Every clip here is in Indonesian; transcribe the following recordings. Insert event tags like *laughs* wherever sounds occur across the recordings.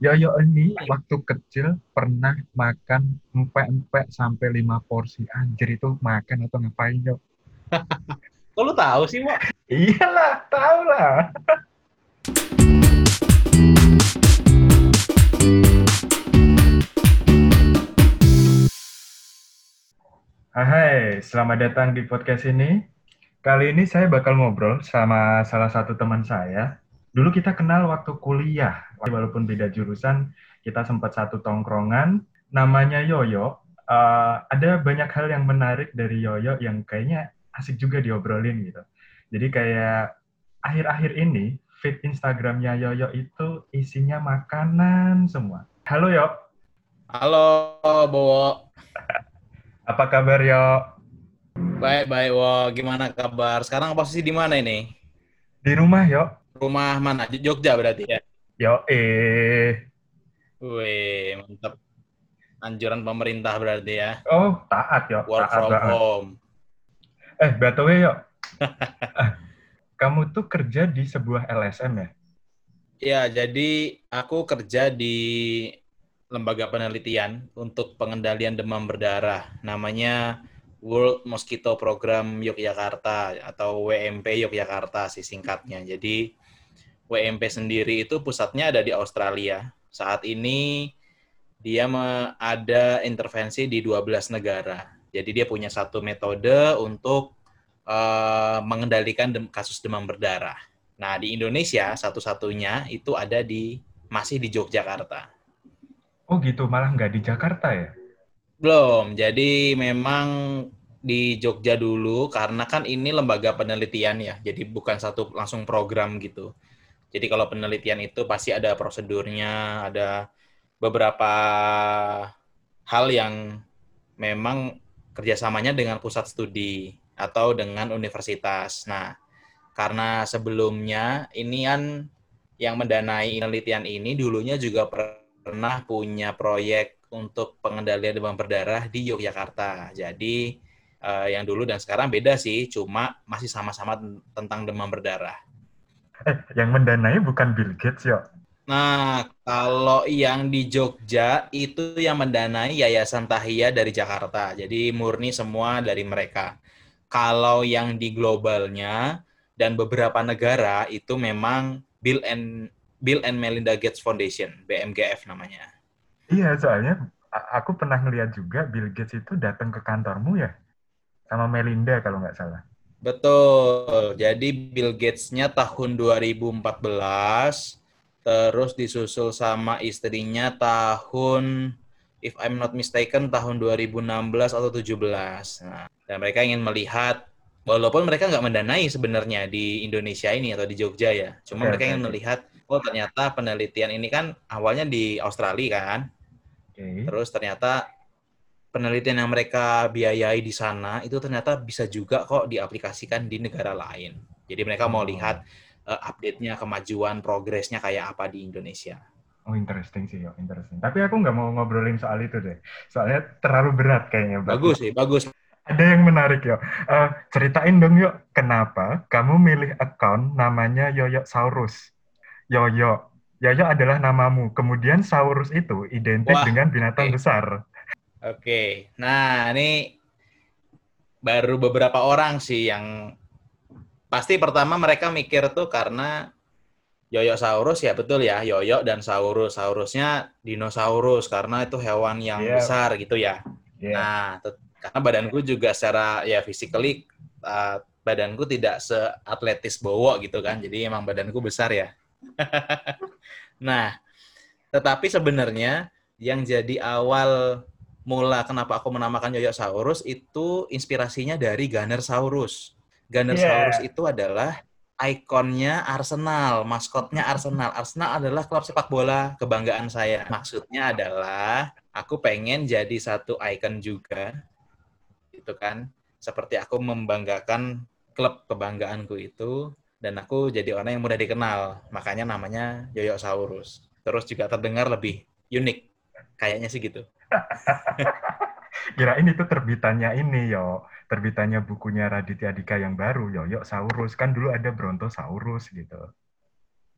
Yoyo ini waktu kecil pernah makan empek-empek sampai lima porsi. Anjir itu makan atau ngapain, yo? *laughs* Kok lu tahu sih, Mo? Iyalah, tahu lah. Hai, selamat datang di podcast ini. Kali ini saya bakal ngobrol sama salah satu teman saya. Dulu kita kenal waktu kuliah, walaupun beda jurusan, kita sempat satu tongkrongan. Namanya Yoyo. Uh, ada banyak hal yang menarik dari Yoyo yang kayaknya asik juga diobrolin gitu. Jadi kayak akhir-akhir ini feed Instagramnya Yoyo itu isinya makanan semua. Halo Yo. Halo Bowo. Apa kabar Yo? Baik baik Wo. Gimana kabar? Sekarang posisi di mana ini? Di rumah Yo. Rumah mana? Jogja berarti ya? Yo eh. Wih mantap. Anjuran pemerintah berarti ya? Oh taat Yo. Work taat from banget. home. Eh, BTW Yo. *laughs* Kamu tuh kerja di sebuah LSM ya? Ya, jadi aku kerja di lembaga penelitian untuk pengendalian demam berdarah. Namanya World Mosquito Program Yogyakarta atau WMP Yogyakarta sih singkatnya. Jadi WMP sendiri itu pusatnya ada di Australia. Saat ini dia ada intervensi di 12 negara. Jadi dia punya satu metode untuk eh, mengendalikan dem- kasus demam berdarah. Nah, di Indonesia satu-satunya itu ada di masih di Yogyakarta. Oh gitu, malah nggak di Jakarta ya? Belum. Jadi memang di Jogja dulu karena kan ini lembaga penelitian ya. Jadi bukan satu langsung program gitu. Jadi kalau penelitian itu pasti ada prosedurnya, ada beberapa hal yang memang kerjasamanya dengan pusat studi atau dengan universitas. Nah, karena sebelumnya ini kan yang mendanai penelitian ini dulunya juga pernah punya proyek untuk pengendalian demam berdarah di Yogyakarta. Jadi eh, yang dulu dan sekarang beda sih, cuma masih sama-sama tentang demam berdarah. Eh, yang mendanai bukan Bill Gates Yo. Nah, kalau yang di Jogja itu yang mendanai Yayasan Tahia dari Jakarta. Jadi murni semua dari mereka. Kalau yang di globalnya dan beberapa negara itu memang Bill and Bill and Melinda Gates Foundation, BMGF namanya. Iya, soalnya aku pernah ngeliat juga Bill Gates itu datang ke kantormu ya? Sama Melinda kalau nggak salah. Betul. Jadi Bill Gates-nya tahun 2014, terus disusul sama istrinya tahun if I'm not mistaken tahun 2016 atau 17. Nah, dan mereka ingin melihat walaupun mereka nggak mendanai sebenarnya di Indonesia ini atau di Jogja ya. Cuma Oke, mereka oke, ingin oke. melihat oh ternyata penelitian ini kan awalnya di Australia kan. Oke. Terus ternyata penelitian yang mereka biayai di sana itu ternyata bisa juga kok diaplikasikan di negara lain. Jadi mereka mau Oh. lihat eh, update-nya, kemajuan, progresnya kayak apa di Indonesia. Oh, interesting sih, yo, interesting. Tapi aku nggak mau ngobrolin soal itu deh. Soalnya terlalu berat kayaknya. Bagus sih, bagus. Ada yang menarik, yo. Eh, ceritain dong, yuk, kenapa kamu milih account namanya Yoyo Saurus? Yoyo. Yoyo adalah namamu. Kemudian Saurus itu identik Wah, dengan binatang besar. Oke, nah ini baru beberapa orang sih yang pasti pertama mereka mikir tuh karena Yoyo Saurus ya betul ya, Yoyo dan Saurus. Saurusnya dinosaurus karena itu hewan yang Iya. besar gitu ya. Iya. Nah, karena badanku juga secara ya physically uh, badanku tidak seatletis Bowo gitu kan. Jadi emang badanku besar ya. *laughs* nah, tetapi sebenarnya yang jadi awal mula kenapa aku menamakan Yoyosaurus itu inspirasinya dari Gunnersaurus. Gunnersaurus itu adalah ikonnya Arsenal, maskotnya Arsenal. Arsenal adalah klub sepak bola kebanggaan saya. Maksudnya adalah aku pengen jadi satu ikon juga, gitu kan? Seperti aku membanggakan klub kebanggaanku itu, dan aku jadi orang yang mudah dikenal. Makanya namanya Yoyosaurus. Terus juga terdengar lebih unik. Kayaknya sih gitu. *laughs* Kirain itu terbitannya ini, yo. Terbitannya bukunya Raditya Dika yang baru, Yoyo Saurus. Kan dulu ada Brontosaurus gitu.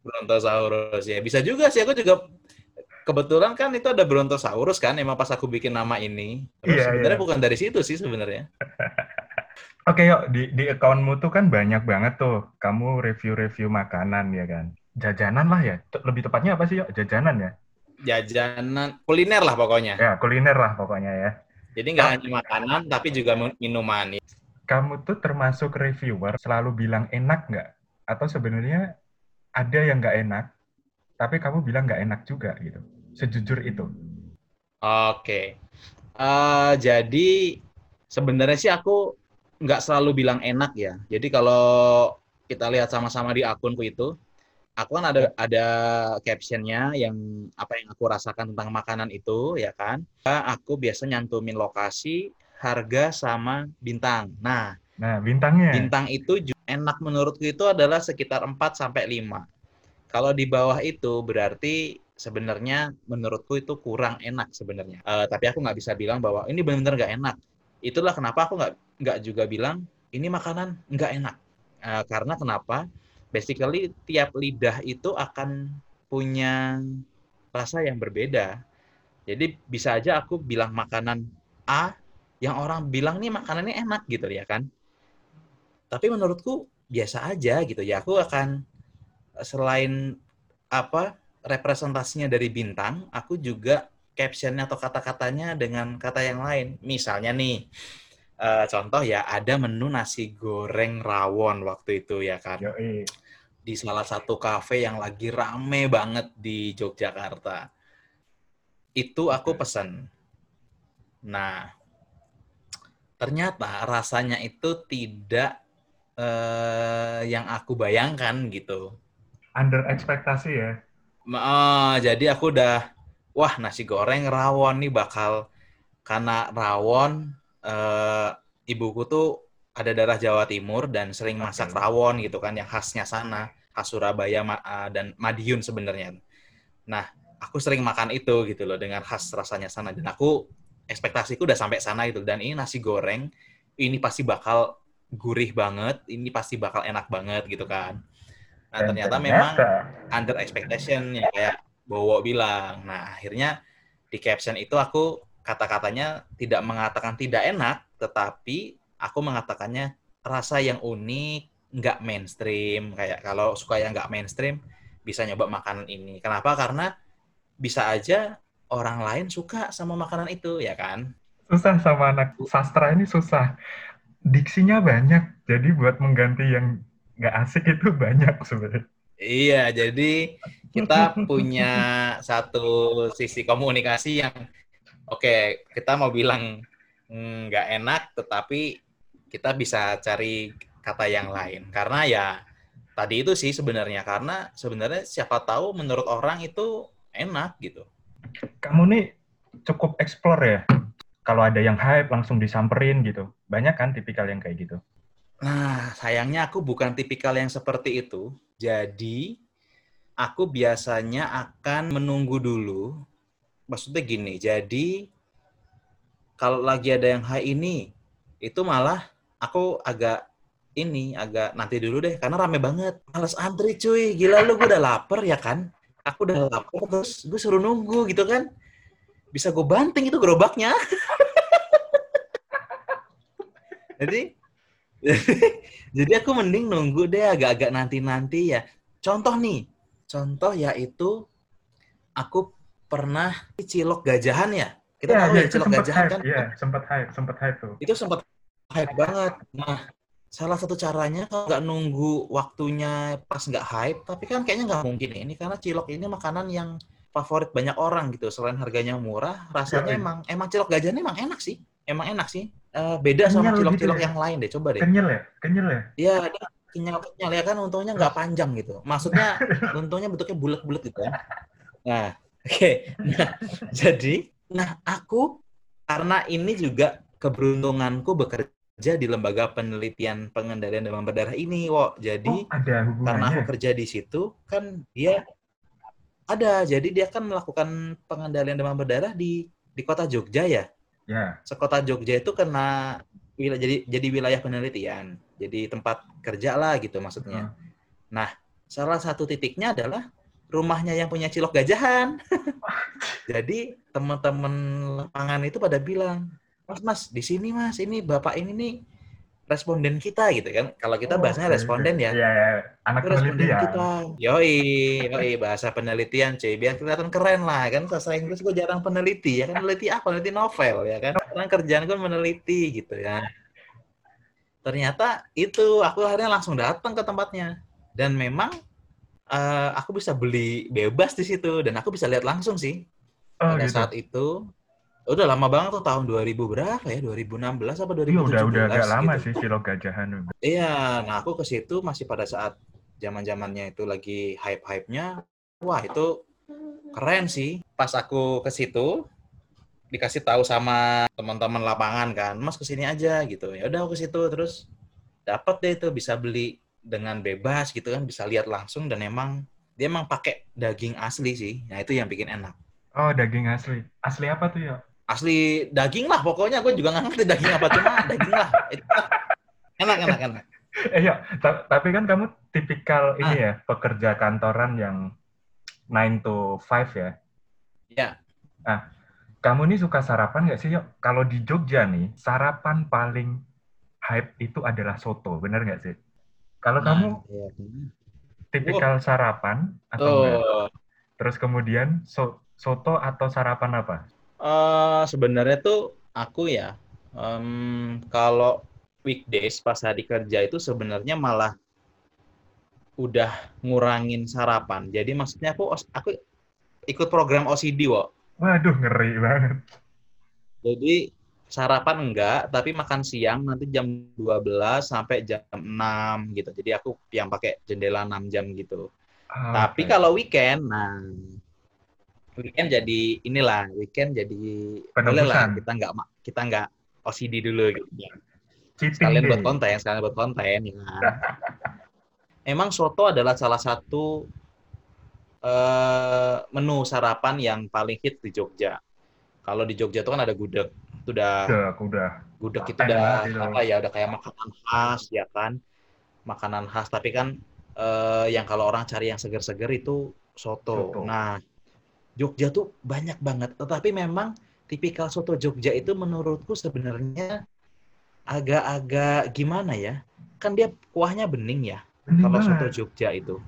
Brontosaurus ya. Bisa juga sih aku juga kebetulan kan itu ada Brontosaurus kan, emang pas aku bikin nama ini. Terus Iya, sebenarnya iya. bukan dari situ sih sebenarnya. *laughs* Oke, yuk di di accountmu tuh kan banyak banget tuh. Kamu review-review makanan ya kan. Jajanan lah ya. Lebih tepatnya apa sih, yuk? Jajanan ya. Jajanan kuliner lah pokoknya. Ya, kuliner lah pokoknya ya. Jadi nggak hanya makanan, tapi juga min- minuman. Kamu tuh termasuk reviewer selalu bilang enak nggak? Atau sebenarnya ada yang nggak enak, tapi kamu bilang nggak enak juga gitu. Sejujur itu. Oke. Eh, jadi sebenarnya sih aku nggak selalu bilang enak ya. Jadi kalau kita lihat sama-sama di akunku itu, aku kan ada ada captionnya yang apa yang aku rasakan tentang makanan itu, ya kan. Aku biasa nyantumin lokasi, harga sama bintang. Nah, Nah, bintangnya. bintang itu enak menurutku itu adalah sekitar 4 sampai 5. Kalau di bawah itu berarti sebenarnya menurutku itu kurang enak sebenarnya. Eh, tapi aku nggak bisa bilang bahwa ini benar-benar nggak enak. Itulah kenapa aku nggak nggak juga bilang ini makanan nggak enak. Eh, karena kenapa? Basically tiap lidah itu akan punya rasa yang berbeda. Jadi bisa aja aku bilang makanan A yang orang bilang nih makanannya enak gitu ya kan. Tapi menurutku biasa aja gitu ya. Aku akan selain apa representasinya dari bintang, aku juga captionnya atau kata-katanya dengan kata yang lain. Misalnya nih, eh, contoh ya ada menu nasi goreng rawon waktu itu ya kan Yoi. Di salah satu kafe yang lagi rame banget di Yogyakarta. Itu aku pesan. Nah, ternyata rasanya itu tidak eh, yang aku bayangkan gitu. Under ekspektasi ya. Eh, jadi aku udah, wah nasi goreng rawon nih bakal karena rawon eh, ibuku tuh ada darah Jawa Timur dan sering masak rawon gitu kan yang khasnya sana, khas Surabaya dan Madiun sebenarnya. Nah, aku sering makan itu gitu loh dengan khas rasanya sana dan aku ekspektasiku udah sampai sana gitu dan ini nasi goreng ini pasti bakal gurih banget, ini pasti bakal enak banget gitu kan. Nah, Dan ternyata memang ternyata- under expectation ya kayak Bowo bilang. Nah, akhirnya di caption itu aku kata-katanya tidak mengatakan tidak enak, tetapi aku mengatakannya rasa yang unik, nggak mainstream. Kayak kalau suka yang nggak mainstream, bisa nyoba makanan ini. Kenapa? Karena bisa aja orang lain suka sama makanan itu, ya kan? susah sama anak sastra ini susah. Diksinya banyak, jadi buat mengganti yang nggak asik itu banyak sebenarnya. Iya, jadi kita punya satu sisi komunikasi yang oke, kita mau bilang mm, nggak enak, tetapi kita bisa cari kata yang lain. Karena ya tadi itu sih sebenarnya karena sebenarnya siapa tahu menurut orang itu enak gitu. Kamu nih cukup explore ya. Kalau ada yang hype langsung disamperin gitu. Banyak kan tipikal yang kayak gitu. Nah, sayangnya aku bukan tipikal yang seperti itu. Jadi, aku biasanya akan menunggu dulu. Maksudnya gini, jadi kalau lagi ada yang high ini, itu malah aku agak ini, agak nanti dulu deh, karena rame banget. Males antri cuy, gila lu, gue udah lapar ya kan? Aku udah lapar, terus gue suruh nunggu gitu kan. Bisa gue banting itu gerobaknya. *laughs* Jadi, *laughs* jadi aku mending nunggu deh agak-agak nanti-nanti ya. Contoh nih, contoh yaitu aku pernah cilok gajahan ya. Kita tahu ya itu cilok gajahan hype. kan. Iya, sempat hype, sempat hype tuh. Itu sempat hype banget. Nah, salah satu caranya kalau nggak nunggu waktunya pas nggak hype, tapi kan kayaknya nggak mungkin ya. Ini karena cilok ini makanan yang favorit banyak orang gitu. Selain harganya murah, rasanya iya. emang emang cilok gajahan emang enak sih. Emang enak sih. Eh, beda sama Kenyal gitu cilok-cilok ya. yang lain deh. Coba deh. Kenyal ya? Kenyal ya? Iya, kenyal-kenyal ya kan untungnya nggak panjang gitu. Maksudnya *laughs* untungnya bentuknya bulat-bulat gitu kan. Nah, *laughs* oke. Nah, *laughs* jadi, nah aku karena ini juga keberuntunganku bekerja di lembaga penelitian pengendalian demam berdarah ini, Wo. Jadi, Oh, ada karena aku kerja di situ, kan dia ada. Jadi dia kan melakukan pengendalian demam berdarah di di kota Jogja ya Ya, sekota Jogja itu kena wilayah jadi jadi wilayah penelitian. Jadi tempat kerja lah gitu maksudnya. Nah, salah satu titiknya adalah rumahnya yang punya cilok gajahan. *laughs* Jadi teman-teman lapangan itu pada bilang, Mas, Mas, di sini Mas, ini Bapak ini nih responden kita gitu kan. Kalau kita Oh, bahasanya oke, responden ya. Iya, iya. Anak Itu responden kita. Yoi, yoi, bahasa penelitian cuy. Biar kelihatan keren lah kan. Bahasa Inggris gue jarang peneliti ya kan. Peneliti apa? Peneliti novel ya kan. Sekarang kerjaan gue meneliti gitu ya. Ternyata itu aku akhirnya langsung datang ke tempatnya. Dan memang eh, aku bisa beli bebas di situ dan aku bisa lihat langsung sih Oh, pada gitu. saat itu. Udah lama banget tuh tahun 2000 berapa ya? 2016 apa 2017 Iya, udah udah agak lama gitu. sih Silo Gajahan. Iya, nah aku ke situ masih pada saat zaman-zamannya itu lagi hype-hype-nya. Wah, itu keren sih. Pas aku ke situ dikasih tahu sama teman-teman lapangan kan, "Mas ke sini aja." gitu. Ya udah aku ke situ terus dapat deh itu bisa beli dengan bebas gitu kan, bisa lihat langsung dan emang dia emang pakai daging asli sih. Nah, itu yang bikin enak. Oh, daging asli. Asli apa tuh ya? Asli daging lah pokoknya gue juga nggak ngerti daging apa cuma *laughs* daging lah. Enak enak enak. Eh ya, ta- tapi kan kamu tipikal ini Ah. ya, pekerja kantoran yang 9 to 5 ya. Ya. Nah, kamu nih suka sarapan nggak sih, yuk? Kalau di Jogja nih, sarapan paling hype itu adalah soto, bener nggak sih? Kalau Nah, kamu iya. tipikal sarapan atau enggak? Tuh. Terus kemudian so- soto atau sarapan apa? Eh, sebenarnya tuh aku ya em, kalau weekdays pas hari kerja itu sebenarnya malah udah ngurangin sarapan. Jadi maksudnya aku aku ikut program OCD, wo. Waduh, ngeri banget. Jadi sarapan enggak, tapi makan siang nanti jam 12 sampai jam 6 gitu. Jadi aku yang pakai jendela 6 jam gitu. Ah, Tapi kalau weekend, nah weekend jadi inilah weekend jadi boleh lah kita nggak kita nggak OCD dulu gitu. Cheating Sekalian buat konten, sekalian buat konten ya. *laughs* Emang soto adalah salah satu eh, menu sarapan yang paling hit di Jogja. Kalau di Jogja itu kan ada gudeg, itu udah Udah, aku udah. gudeg itu udah apa ya udah kayak makanan khas ya kan makanan khas tapi kan eh, yang kalau orang cari yang seger-seger itu soto. Soto. Nah Jogja tuh banyak banget tetapi memang tipikal soto Jogja itu menurutku sebenarnya agak-agak gimana ya kan dia kuahnya bening ya Bening kalau soto. Jogja itu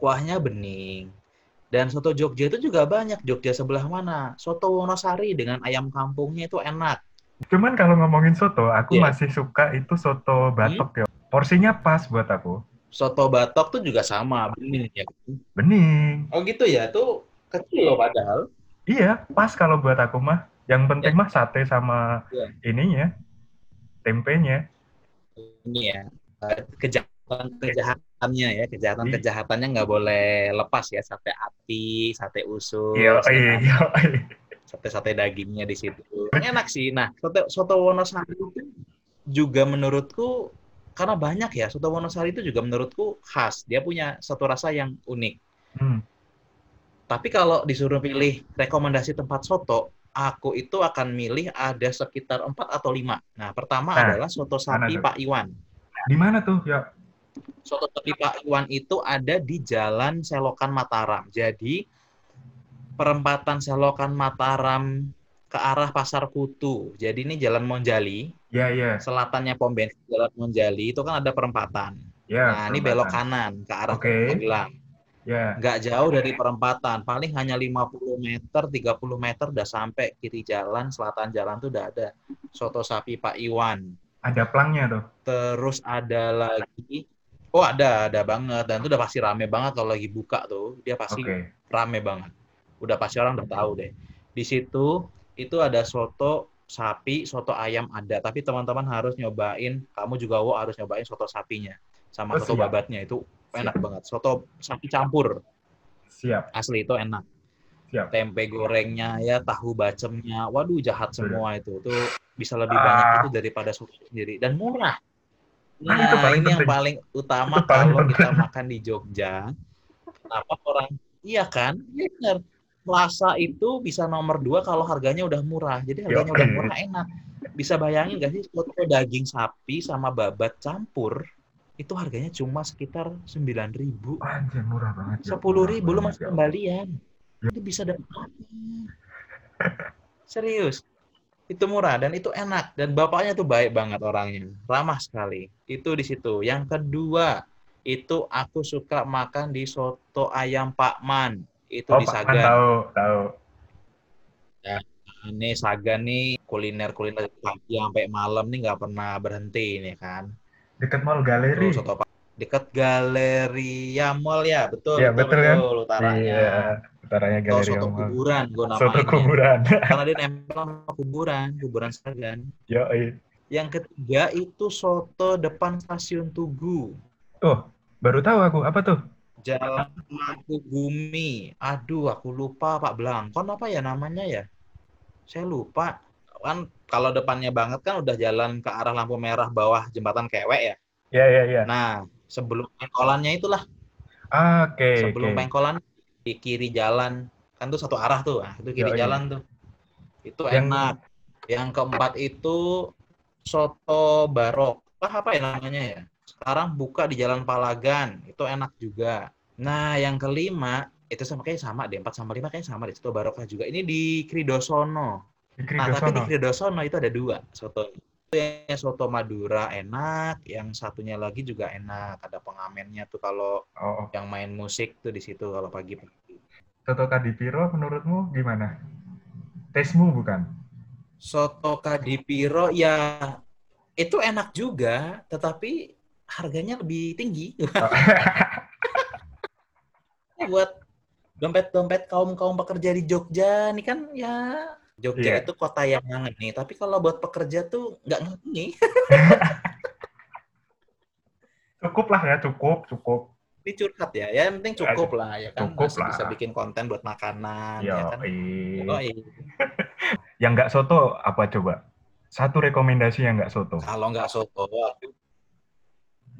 kuahnya bening dan soto Jogja itu juga banyak Jogja sebelah mana soto Wonosari dengan ayam kampungnya itu enak Cuman kalau ngomongin soto, aku Iya. masih suka itu soto batok ya. Porsinya pas buat aku. Soto batok tuh juga sama bening ya Bening. oh gitu ya tuh kecil loh padahal Iya, pas kalau buat aku mah. Yang penting mah sate sama Iya. ininya, tempenya. ini ya kejahatan kejahatannya ya kejahatan Iya. kejahatannya nggak boleh lepas ya sate ati sate usus Iya, ya iya, iya. sate sate dagingnya di situ enak sih nah soto soto wonosari juga menurutku karena banyak ya soto wonosari itu juga menurutku khas dia punya satu rasa yang unik Hmm. Tapi kalau disuruh pilih rekomendasi tempat soto, aku itu akan milih ada sekitar 4 atau 5. Nah, pertama Nah, adalah soto sapi? Pak Iwan. Di mana tuh? Ya, Soto sapi Pak Iwan itu ada di Jalan Selokan Mataram. Jadi perempatan Selokan Mataram ke arah Pasar Kutu. Jadi ini Jalan Monjali, ya, ya. selatannya pom bensin Jalan Monjali itu kan ada perempatan. Ya, Nah, ini belok perempatan. kanan ke arah Oke. Magelang. Ya, nggak jauh dari perempatan, paling hanya 50 meter, 30 meter udah sampai kiri jalan, selatan jalan tuh udah ada soto sapi Pak Iwan. ada plangnya tuh. Terus ada lagi, oh ada, ada banget, dan itu udah pasti rame banget kalau lagi buka tuh, dia pasti Oke. rame banget. Udah pasti orang udah tahu deh. Di situ itu ada soto sapi, soto ayam ada, tapi teman-teman harus nyobain, kamu juga wo harus nyobain soto sapinya sama Oh, soto siap. babatnya itu enak banget. Soto sapi campur Siap, asli itu enak. siap. tempe gorengnya ya tahu bacemnya waduh jahat semua itu tuh bisa lebih Ah. banyak itu daripada soto sendiri dan murah nah itu paling ini yang penting. paling utama Itu paling kalau kita penting. makan di Jogja kenapa orang iya kan iya benar Plaza itu bisa nomor dua kalau harganya udah murah jadi harganya udah Yoi. murah enak bisa bayangin gak sih soto daging sapi sama babat campur itu harganya cuma sekitar 9.000 ribu Anjir, murah banget. ya. sepuluh ribu lu masih banget, ya. kembalian Itu bisa dapat Serius. Itu murah dan itu enak dan bapaknya tuh baik banget orangnya, ramah sekali. Itu di situ. Yang kedua, itu aku suka makan di soto ayam Pak Man. Itu Oh, di Sagan. tahu, tahu. Ini Sagan nih kuliner-kuliner pagi sampai malam nih nggak pernah berhenti nih kan. Dekat Mall Galeri. soto Pak dekat Galeria Mall ya, betul, Iya, betul kan? utaranya. Iya, utaranya soto Mall. kuburan gue Soto namainnya. kuburan. *laughs* Karena dia nempel sama kuburan, kuburan Sagan. Yoi. Yang ketiga itu soto depan stasiun Tugu. Oh, baru tahu aku. Apa tuh? Jalan Lampu Bumi. Aduh, aku lupa Pak Blangkon apa ya namanya ya? Saya lupa. Kan kalau depannya banget kan udah jalan ke arah lampu merah bawah jembatan Kewek ya. Ya, ya, ya. Nah, sebelum pengkolannya itulah, Oke, sebelum oke. pengkolan di kiri jalan. Kan tuh satu arah tuh. Nah, itu kiri Yoi. jalan tuh. Itu Yang- enak. Yang keempat itu soto barokah apa ya namanya ya? Sekarang buka di Jalan Palagan. Itu enak juga. Nah, yang kelima itu sama kayak sama deh, 4 sama 5 kayaknya sama deh, soto barokah juga. Ini di Kridosono. Di Nah, tapi di Kridosono. Itu ada dua soto. Yang soto Madura enak, yang satunya lagi juga enak. Ada pengamennya tuh kalau Oh, yang main musik tuh di situ kalau pagi-pagi. Soto Kadipiro menurutmu gimana? Tesmu bukan? Soto Kadipiro ya itu enak juga, tetapi harganya lebih tinggi. *laughs* Buat dompet-dompet kaum-kaum pekerja di Jogja, ini kan ya Jogja Iya. itu kota yang nih. Tapi kalau buat pekerja tuh nggak nih. *laughs* Cukup lah ya, cukup, cukup. Ini curhat ya, ya yang penting cukup lah ya kan. Cukup Masih bisa lah. bikin konten buat makanan Yo, ya kan. Yoi. *laughs* Yang nggak soto apa coba? Satu rekomendasi yang nggak soto. Kalau nggak soto.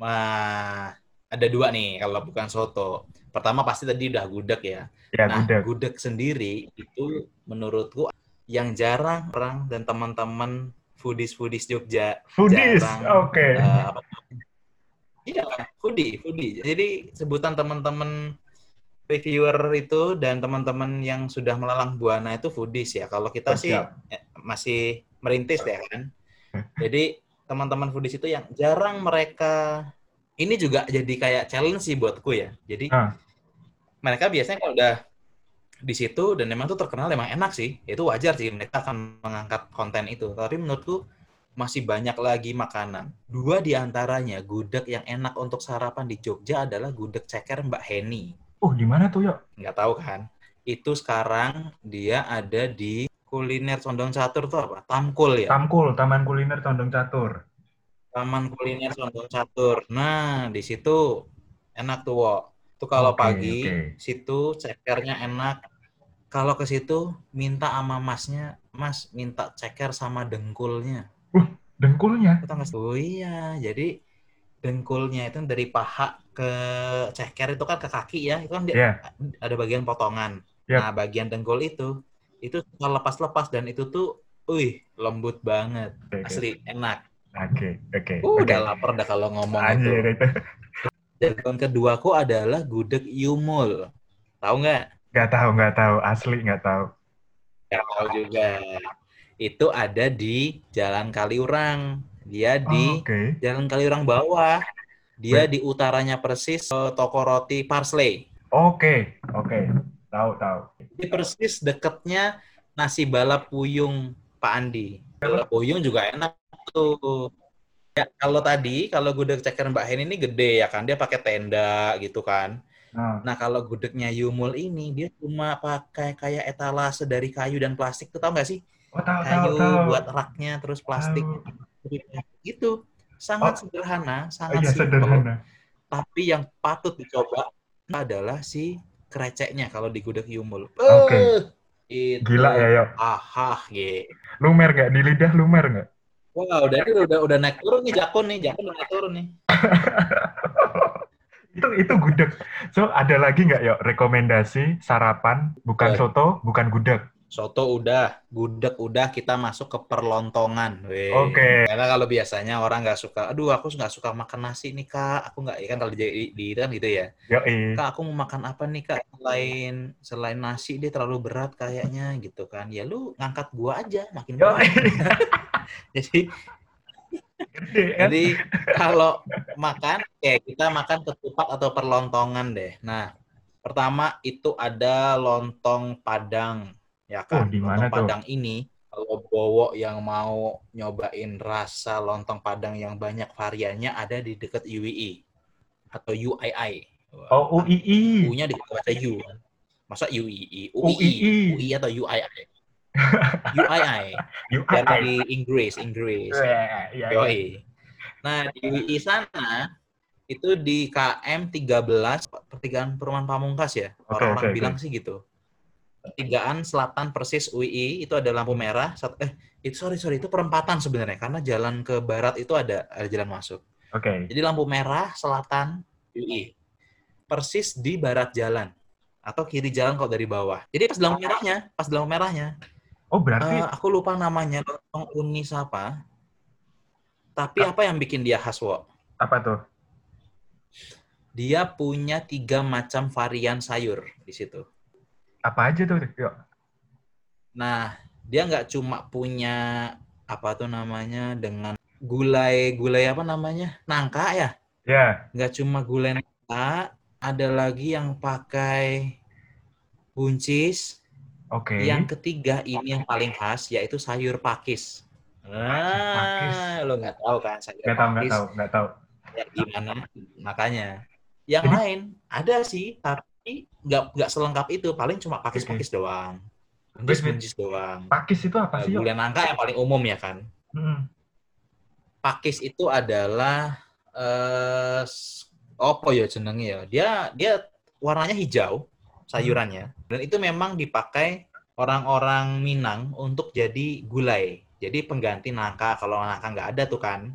Nah, ada dua nih kalau bukan soto. Pertama pasti tadi udah gudeg ya. Ya, Nah, gudeg. gudeg sendiri itu menurutku yang jarang orang dan teman-teman foodies-foodies Jogja Foodies, oke. eh, apa namanya? Iya, foodie, foodie. Jadi sebutan teman-teman reviewer itu dan teman-teman yang sudah melalang buana itu foodies ya. Kalau kita sih Siap. eh, masih merintis ya kan. Jadi teman-teman foodies itu yang jarang mereka ini juga jadi kayak challenge sih buatku ya. Jadi Ah. mereka biasanya kalau udah di situ dan memang tuh terkenal emang enak sih. Itu wajar sih mereka akan mengangkat konten itu. Tapi menurutku masih banyak lagi makanan. Dua di antaranya gudeg yang enak untuk sarapan di Jogja adalah gudeg ceker Mbak Heni. Oh, di mana tuh, yuk? Nggak tahu kan? Itu sekarang dia ada di kuliner Condong Catur tuh apa? Tamkul ya? Tamkul, Taman Kuliner Condong Catur. Taman Kuliner Condong Catur. Nah, di situ enak tuh, Wo. Tuh kalau Oke, pagi, oke. situ cekernya enak. Kalau ke situ minta sama masnya, Mas minta ceker sama dengkulnya. Dengkulnya. Nggak sih? Oh iya, jadi dengkulnya itu dari paha ke ceker itu kan ke kaki ya, itu kan Iya. ada bagian potongan. Yap. Nah, bagian dengkul itu itu suka lepas-lepas dan itu tuh, wih, lembut banget. Oke. Asli enak. Oke, oke. Uh, oke. udah lapar dah kalau ngomong Anjir itu. itu. Dan keduaku adalah gudeg Yumul. Tahu nggak? Nggak tahu, nggak tahu. Asli nggak tahu. Nggak tahu juga. Itu ada di Jalan Kaliurang. Dia di Oke. Jalan Kaliurang bawah. Dia di utaranya persis eh, toko roti Parsley. Oke, oke. Tahu, tahu. Di persis deketnya nasi balap puyung Pak Andi. Balap puyung juga enak tuh. Ya, kalau tadi, kalau gudeg ceker Mbak Hen ini gede ya kan, dia pakai tenda gitu kan. Nah, Nah, kalau gudegnya Yumul ini, dia cuma pakai kayak etalase dari kayu dan plastik. Tuh tau nggak sih? oh tahu, tahu, Kayu tahu. buat raknya, terus plastik. Gitu. Sangat sederhana, Oh, sangat iya, simpel. sederhana. Tapi yang patut dicoba adalah si kreceknya kalau di gudeg Yumul. Oke. Eh, itu. Gila ya, yuk. Ahah, ye. Lumer nggak? Di lidah lumer nggak? Wah, udah udah udah naik turun nih Jakun nih, Jakun naik turun nih. *laughs* itu itu gudeg. So ada lagi nggak yuk rekomendasi sarapan bukan Eh. soto bukan gudeg Soto udah, gudeg udah, kita masuk ke perlontongan. Oke. Karena kalau biasanya orang nggak suka, aduh aku nggak suka makan nasi nih kak, aku nggak, ya kan kalau di, di, kan gitu ya. Yoi. Kak aku mau makan apa nih kak selain selain nasi dia terlalu berat kayaknya gitu kan. Ya lu ngangkat gua aja makin berat. *laughs* Jadi Gede kan? jadi kalau makan, ya kita makan ketupat atau perlontongan deh. Nah, pertama itu ada lontong Padang, ya Oh, kan? di mana Lontong tuh? Padang ini, kalau Bowo yang mau nyobain rasa lontong Padang yang banyak variannya ada di dekat UII atau UII. Oh, UII. U-nya dibaca U. Masa UII? UII. UII, UI atau UII? UII. UII. di Inggris, Inggris. Iya, iya. Yoi. Nah, di UI sana itu di KM 13 pertigaan Perumahan Pamungkas ya. Orang-orang oke, bilang sih gitu. Pertigaan selatan persis UI itu ada lampu merah. Eh, itu sorry sorry itu perempatan sebenarnya karena jalan ke barat itu ada ada jalan masuk. Oke. Jadi lampu merah selatan UI. Persis di barat jalan atau kiri jalan kalau dari bawah. Jadi pas lampu merahnya, pas lampu merahnya, Oh, berarti Eh, aku lupa namanya lontong uni apa. Tapi apa yang bikin dia khas, Wo? apa tuh? Dia punya tiga macam varian sayur di situ. Apa aja tuh? Yuk. Nah, dia nggak cuma punya apa tuh namanya dengan gulai gulai apa namanya nangka ya? Ya. Nggak cuma gulai nangka, ada lagi yang pakai buncis. Oke. Yang ketiga ini yang paling khas yaitu sayur pakis. pakis. Ah, lo nggak tahu kan sayur Nggak tahu, nggak pakis? tahu, nggak tahu. ya gimana makanya yang Jadi- lain ada sih tapi nggak nggak selengkap itu. Paling cuma pakis-pakis doang. Buncis doang. Pakis itu apa Nah, sih? Gulai nangka yang paling umum ya kan? Hmm. pakis itu adalah eh s- apa ya jenengnya ya? Dia dia warnanya hijau sayurannya. Dan itu memang dipakai orang-orang Minang untuk jadi gulai. Jadi pengganti nangka. Kalau nangka nggak ada tuh kan?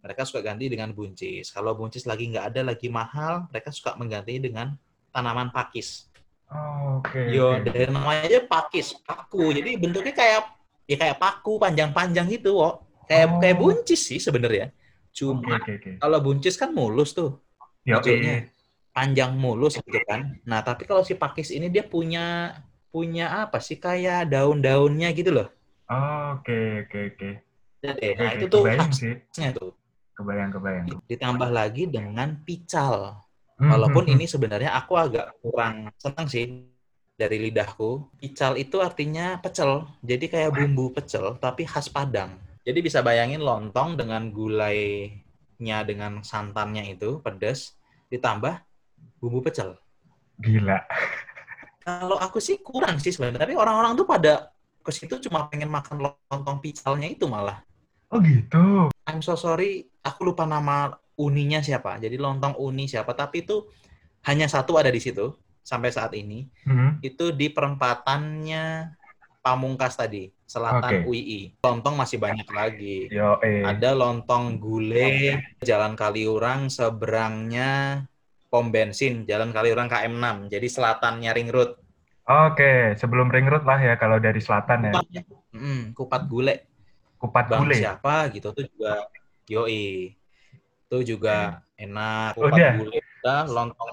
Mereka suka ganti dengan buncis. Kalau buncis lagi nggak ada lagi mahal mereka suka mengganti dengan tanaman pakis Oh, Oke. Yo, oke. dari namanya aja pakis, paku. Jadi bentuknya kayak ya kayak paku panjang-panjang gitu, kok. Kayak Oh. kayak buncis sih sebenarnya. Cuma oke, oke. kalau buncis kan mulus tuh, Yoi. ujungnya. panjang mulus gitu kan. Nah, tapi kalau si pakis ini dia punya punya apa sih kayak daun-daunnya gitu loh. Oh, Oke, oke, oke. Nah itu tuh Kebayang sih. tuh. Kebayang, kebayang. Ditambah lagi dengan pical. Hmm, Walaupun hmm, hmm. ini sebenarnya aku agak kurang senang sih dari lidahku. Pical itu artinya pecel. Jadi kayak bumbu pecel tapi khas Padang. Jadi bisa bayangin lontong dengan gulainya dengan santannya itu pedas ditambah bumbu pecel. Gila. Kalau aku sih kurang sih sebenarnya. Tapi orang-orang tuh pada ke situ cuma pengen makan lontong picalnya itu malah. Oh gitu. I'm so sorry, aku lupa nama uninya siapa. Jadi lontong uni siapa. Tapi itu hanya satu ada di situ sampai saat ini. Hmm. Itu di perempatannya Pamungkas tadi, selatan Oke. UII. Lontong masih banyak lagi. Yo, eh. Ada lontong gulai Jalan Kaliurang seberangnya pom bensin Jalan Kaliurang KM6. Jadi selatannya Ring Road. Oke, sebelum ring road lah ya kalau dari selatan ya. Kupatnya, mm, kupat gulai. Kupat Bang gulai. siapa gitu tuh juga yoi. Itu juga enak. Oh, Kupat udah? gulai udah, lontong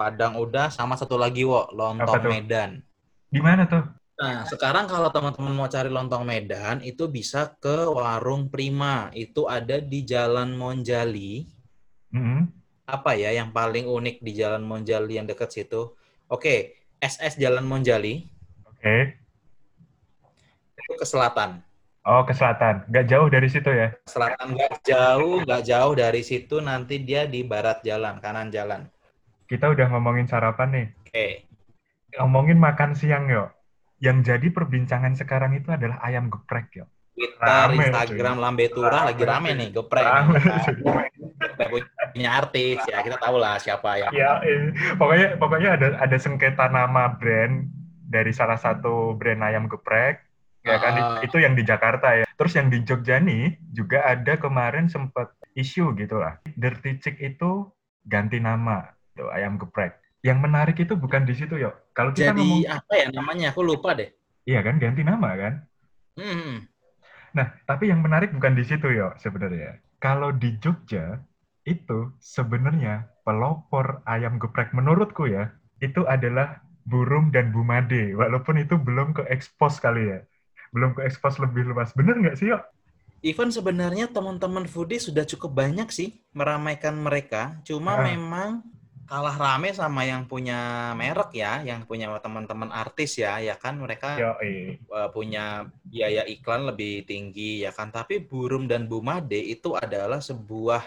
Padang udah, sama satu lagi wo, lontong? Medan. Di mana tuh? Nah, sekarang kalau teman-teman mau cari lontong Medan, itu bisa ke Warung Prima. Itu ada di Jalan Monjali. Hmm. Apa ya yang paling unik di Jalan Monjali yang dekat situ? Oke, SS Jalan Monjali Oke. itu ke selatan. Oh, ke selatan. Nggak jauh dari situ ya? Selatan nggak jauh, nggak jauh dari situ nanti dia di barat jalan, kanan jalan. Kita udah ngomongin sarapan nih. Oke. Ngomongin makan siang yuk. Yang jadi perbincangan sekarang itu adalah ayam geprek yuk. Twitter, Rame, Instagram, Lambe Tura lagi rame nih, geprek. Rame, Geprek punya artis ya, kita tahu lah siapa ya. Ya, eh. pokoknya pokoknya ada ada sengketa nama brand dari salah satu brand ayam geprek. Ya kan Ah. itu yang di Jakarta ya. Terus yang di Jogja nih juga ada kemarin sempat isu gitu lah. Dirty Chick itu ganti nama tuh ayam geprek. Yang menarik itu bukan di situ yuk. Kalau kita Jadi ngomong apa ya namanya? Aku lupa deh. Iya kan, ganti nama kan? Hmm. Nah, tapi yang menarik bukan di situ ya sebenarnya. Kalau di Jogja itu sebenarnya pelopor ayam geprek menurutku ya, itu adalah burung dan bumade. Walaupun itu belum ke expose kali ya. Belum ke expose lebih luas. Bener nggak sih, yuk? Even sebenarnya teman-teman foodie sudah cukup banyak sih meramaikan mereka. Cuma Ah. memang kalah rame sama yang punya merek ya, yang punya teman-teman artis ya, ya kan mereka eh. uh, punya biaya iklan lebih tinggi ya kan. Tapi Burung dan Bumade itu adalah sebuah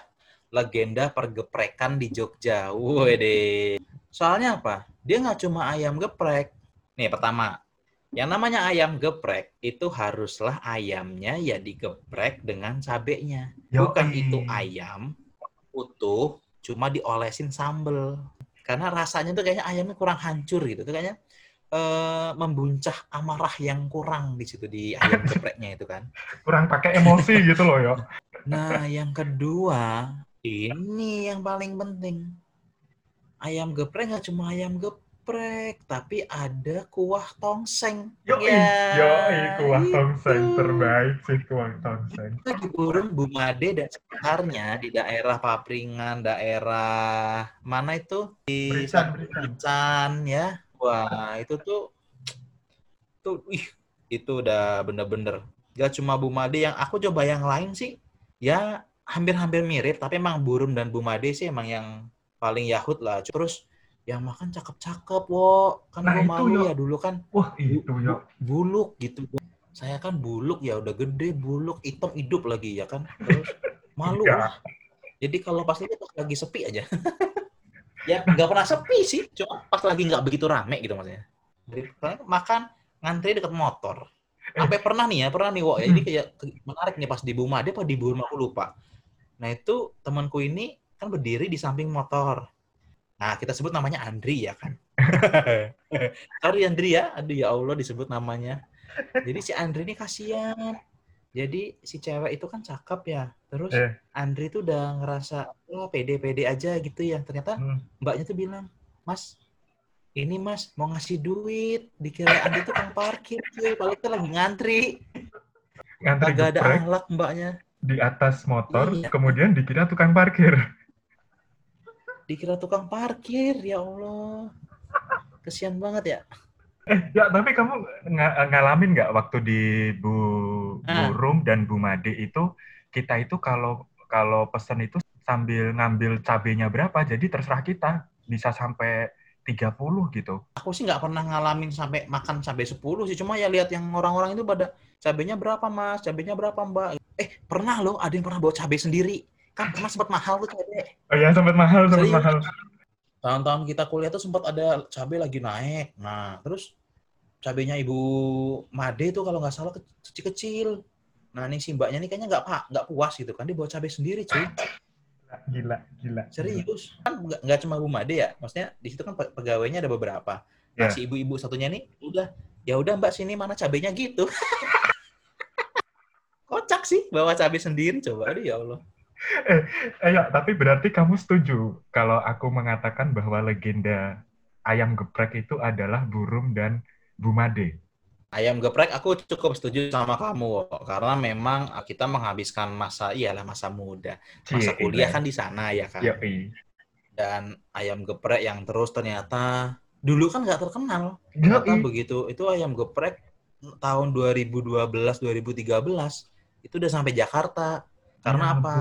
legenda pergeprekan di Jogja. Wede. Soalnya apa? Dia nggak cuma ayam geprek. Nih pertama, yang namanya ayam geprek itu haruslah ayamnya ya digeprek dengan cabenya. Bukan itu ayam utuh cuma diolesin sambel. Karena rasanya tuh kayaknya ayamnya kurang hancur gitu. Tuh kayaknya eh, membuncah amarah yang kurang di situ di ayam *laughs* gepreknya itu kan. Kurang pakai emosi gitu loh, yo. Nah, yang kedua, ini yang paling penting. Ayam geprek nggak cuma ayam geprek, tapi ada kuah tongseng. Yo, Ya, yo, kuah itu. tongseng terbaik sih kuah tongseng. Kita di Burung Bumade dan sekitarnya di daerah Papringan, daerah mana itu di. Berican, ya. Wah, itu tuh tuh ih itu udah bener-bener gak cuma Bumade yang aku coba yang lain sih ya hampir-hampir mirip tapi emang Burung dan Bumade sih emang yang paling yahut lah terus yang makan cakep-cakep wo. Kan Nah, itu, malu Yo. ya dulu kan. Wah, itu yo. buluk gitu. Saya kan buluk ya udah gede buluk hitam hidup lagi ya kan. Terus *laughs* malu. Lah jadi kalau pas itu pas lagi sepi aja. *laughs* Ya nggak pernah sepi sih cuma pas lagi nggak begitu rame gitu maksudnya. Jadi makan ngantri deket motor. Sampai pernah nih ya pernah nih wo ya. Jadi kayak ke- menarik nih pas di Bumade apa di Burma aku lupa. Nah itu temanku ini kan berdiri di samping motor nah kita sebut namanya Andri ya kan? *laughs* Sorry Andri ya. Aduh ya Allah disebut namanya. Jadi si Andri ini kasihan. Jadi si cewek itu kan cakep ya. Terus Eh. Andri tuh udah ngerasa wah pede-pede aja gitu ya. Ternyata Hmm. mbaknya tuh bilang mas ini mas mau ngasih duit. Dikira Andri tuh kan parkir cuy. Padahal kita lagi ngantri. Ngantri kagak ada ahlak mbaknya. di atas motor, Iya. kemudian dikira tukang parkir. Dikira tukang parkir ya Allah. Kesian banget ya. Eh, ya tapi kamu nga- ngalamin nggak waktu di Bu Ah. Dan Bu Made itu kita itu kalau kalau pesen itu sambil ngambil cabenya berapa, jadi terserah kita. Bisa sampai 30 gitu. aku sih nggak pernah ngalamin sampai makan cabai 10 sih. Cuma ya lihat yang orang-orang itu pada cabenya berapa mas? Cabenya berapa mbak? Eh pernah loh ada yang pernah bawa cabai sendiri kan pernah sempat mahal tuh. Cabai Oh ya sempat mahal, sempat mahal. tahun-tahun kita kuliah tuh sempat ada cabai lagi naik. Nah terus cabenya ibu Made tuh kalau nggak salah kecil-kecil. Nah ini si mbaknya nih kayaknya nggak pak nggak puas gitu kan dia bawa cabai sendiri cuy. Gila, gila. serius? Kan nggak cuma Bu Made ya maksudnya di situ kan pe- pegawainya ada beberapa. Nah Ya. si ibu-ibu satunya nih udah ya udah mbak sini mana cabenya gitu. *laughs* Kocak sih bawa cabai sendiri coba. Aduh ya Allah Eh, ya, tapi berarti kamu setuju kalau aku mengatakan bahwa legenda ayam geprek itu adalah Burung dan Bu Made. ayam geprek aku cukup setuju sama kamu karena memang kita menghabiskan masa iyalah masa muda masa Cie, kuliah kan di sana ya kan Yoi. dan ayam geprek yang terus ternyata dulu kan nggak terkenal ternyata Yoi. begitu itu ayam geprek tahun 2012 2013 itu udah sampai Jakarta karena Ya apa?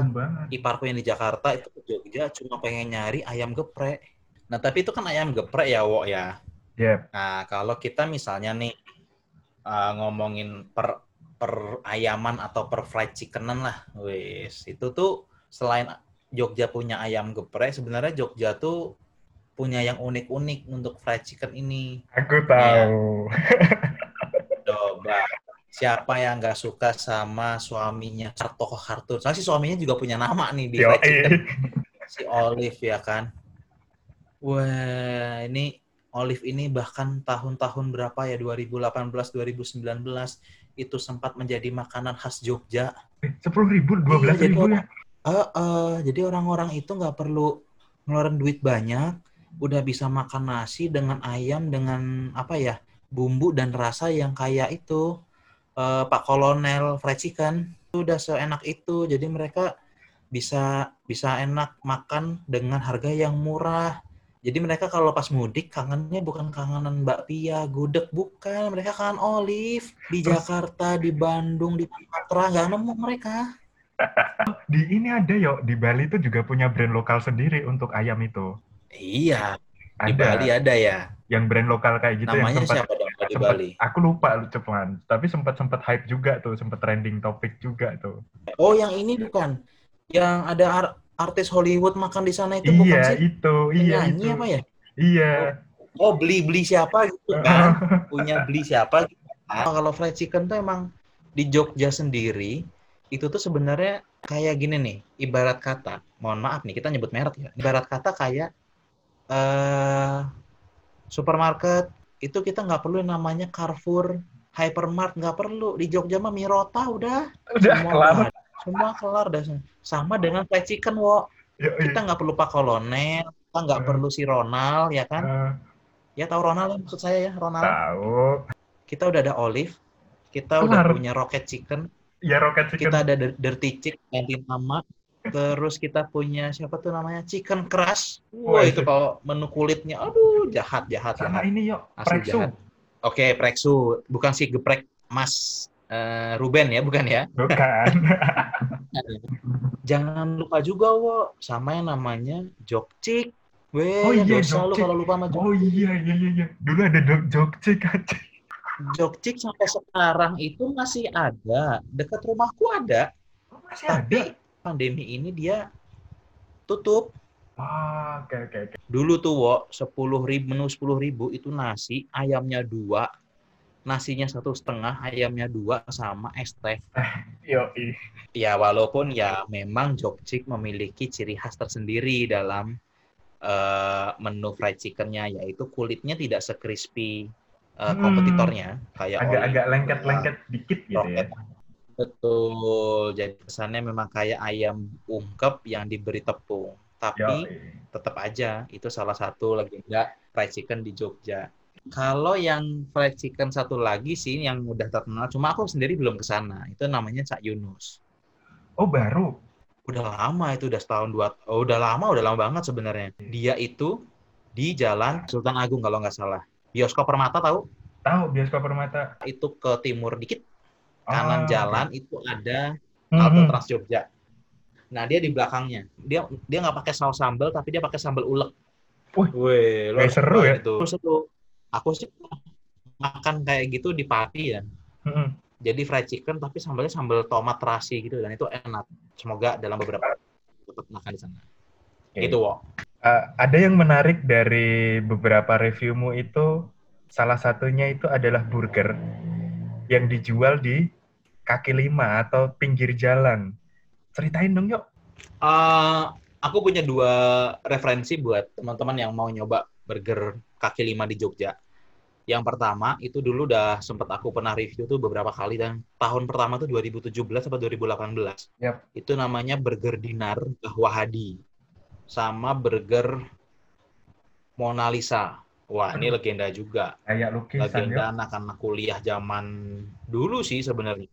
iparku yang di Jakarta itu ke Jogja cuma pengen nyari ayam geprek. Nah tapi itu kan ayam geprek ya wo ya? Yep. nah kalau kita misalnya nih uh, ngomongin per per ayaman atau per fried chickenan lah wis. Itu tuh selain Jogja punya ayam geprek sebenarnya Jogja tuh punya yang unik-unik untuk fried chicken ini. Aku tahu. coba siapa yang nggak suka sama suaminya tokoh kartun soalnya si suaminya juga punya nama nih di Yoi. si Olive ya kan? Wah ini Olive ini bahkan tahun-tahun berapa ya? 2018 2019 itu sempat menjadi makanan khas Jogja. Sepuluh ribu, dua belas Iya, ribu ya. Eh, eh, jadi orang-orang itu nggak perlu ngeluarin duit banyak, udah bisa makan nasi dengan ayam dengan apa ya bumbu dan rasa yang kayak itu eh, Pak Kolonel fried chicken itu udah seenak itu. Jadi mereka bisa bisa enak makan dengan harga yang murah. Jadi mereka kalau pas mudik kangennya bukan kangenan bakpia gudeg bukan. Mereka kangen olive di Terus- Jakarta di Bandung di Sumatera. Nggak nemu mereka. *laughs* Di ini ada yo, di Bali itu juga punya brand lokal sendiri untuk ayam itu. iya di Ada. Bali ada ya. Yang brand lokal kayak gitu namanya yang sempat siapa kalau di sempat- Bali aku lupa lu cepuan, tapi sempat sempat hype juga tuh, sempat trending topik juga tuh. oh yang ini bukan yang ada ar- artis Hollywood makan di sana itu bukan iya, sih itu, iya penyanyi itu. apa ya Iya. oh beli beli siapa gitu *laughs* kan punya beli siapa gitu kan. kalau fried chicken tuh emang di Jogja sendiri itu tuh sebenarnya kayak gini nih ibarat kata mohon maaf nih kita nyebut merek ya ibarat kata kayak eh supermarket itu kita nggak perlu yang namanya Carrefour Hypermart nggak perlu di Jogja mah Mirota udah Udah semua kelar. ada. semua kelar dah sama dengan fried chicken wo Yoi. kita nggak perlu Pak Kolonel kita nggak Hmm. perlu si Ronald ya kan Eh, ya tahu Ronald ya maksud saya ya Ronald tahu. kita udah ada olive, kita udah Kelar. punya rocket chicken, Ya rocket chicken. kita ada dir- dirty chick ganti nama, terus kita punya siapa tuh namanya chicken crush. Wah Wah, itu kalau menu kulitnya, aduh jahat jahat Sama jahat. ini yuk, Asli Preksu. jahat. Oke preksu, bukan si geprek Mas eh, Ruben ya, bukan ya? Bukan. *laughs* Jangan lupa juga wo, sama yang namanya jokcik. Weh, Oh iya, dosa lu jokcik. kalau lupa sama jok- oh iya, iya, iya, iya. Dulu ada jokcik aja. jokcik sampai sekarang itu masih ada. Dekat rumahku ada. Oh, masih Tapi ada. Pandemi ini dia tutup. Ah, oke, oke, oke. Dulu tuh, Wo, 10 ribu, menu 10 ribu itu nasi, ayamnya dua, nasinya satu setengah, ayamnya dua, sama es teh. *laughs* Yoi. Ya, walaupun ya memang Jokcik memiliki ciri khas tersendiri dalam eh, menu fried chickennya, yaitu kulitnya tidak sekrispy eh, Hmm. kompetitornya. Kayak Agak-agak lengket-lengket dikit gitu ya. Betul, jadi kesannya memang kayak ayam ungkep yang diberi tepung. Tapi Yoi. tetap aja itu salah satu legenda fried chicken di Jogja. Kalau yang fried chicken satu lagi sih yang udah terkenal, cuma aku sendiri belum ke sana. Itu namanya Cak Yunus. Oh, baru. Udah lama itu, udah setahun dua, oh, udah lama, udah lama banget sebenarnya. Dia itu di Jalan Sultan Agung kalau nggak salah. Bioskop Permata tahu? Tahu bioskop permata. Itu ke timur dikit, kanan Ah, jalan itu ada halte Mhm. Trans Jogja. Nah dia di belakangnya, dia dia nggak pakai saus sambal tapi dia pakai sambal ulek. Wih, Wih, lo seru ya. Itu. Terus itu, aku sih makan kayak gitu di Pati ya. Mhm. Jadi fried chicken tapi sambalnya sambal tomat terasi gitu dan itu enak. Semoga dalam beberapa dapat makan di sana. Oke. Itu wo. Uh, ada yang menarik dari beberapa reviewmu itu salah satunya itu adalah burger yang dijual di kaki lima atau pinggir jalan. Ceritain dong yuk. Eh, aku punya dua referensi buat teman-teman yang mau nyoba burger kaki lima di Jogja. Yang pertama, itu dulu udah sempat aku pernah review tuh beberapa kali dan tahun pertama tuh 2017 atau 2018. Yap. Itu namanya Burger Dinar Wahadi. Sama Burger Mona Lisa. Wah, ini legenda juga. Kayak lukisan. Legenda anak-anak kuliah zaman dulu sih sebenarnya.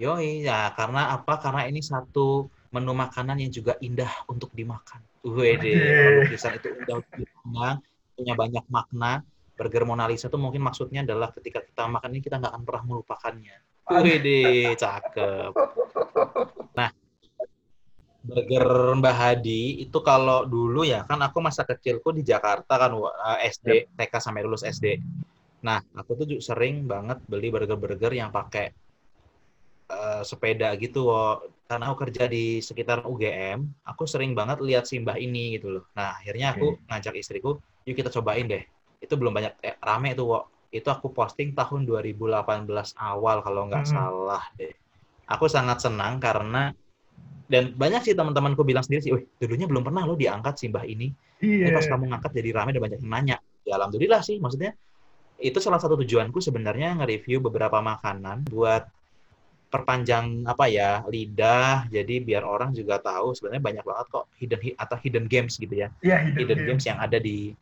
Yoi, ya karena apa? Karena ini satu menu makanan yang juga indah untuk dimakan. Wede, lukisan itu indah untuk dipandang, punya banyak makna. Burger Mona Lisa itu mungkin maksudnya adalah ketika kita makan ini kita nggak akan pernah melupakannya. Wede, cakep. Nah, Burger Mbah Hadi itu kalau dulu ya kan aku masa kecilku di Jakarta kan eh, SD TK sampai lulus SD. Nah, aku tuh juga sering banget beli burger-burger yang pakai eh, sepeda gitu, Wo. karena aku kerja di sekitar UGM, aku sering banget lihat simbah ini gitu loh. Nah, akhirnya aku ngajak istriku, yuk kita cobain deh. Itu belum banyak eh, rame tuh, Wo. Itu aku posting tahun 2018 awal kalau nggak Hmm. salah deh. Aku sangat senang karena dan banyak sih teman-temanku bilang sendiri sih, wih, dulunya belum pernah lo diangkat simbah ini. Ini Iya. pas kamu ngangkat jadi rame dan banyak yang nanya. Ya alhamdulillah sih, maksudnya itu salah satu tujuanku sebenarnya nge-review beberapa makanan buat perpanjang apa ya lidah jadi biar orang juga tahu sebenarnya banyak banget kok hidden hi- atau hidden games gitu ya Iya, hidden hidden game. games yang ada di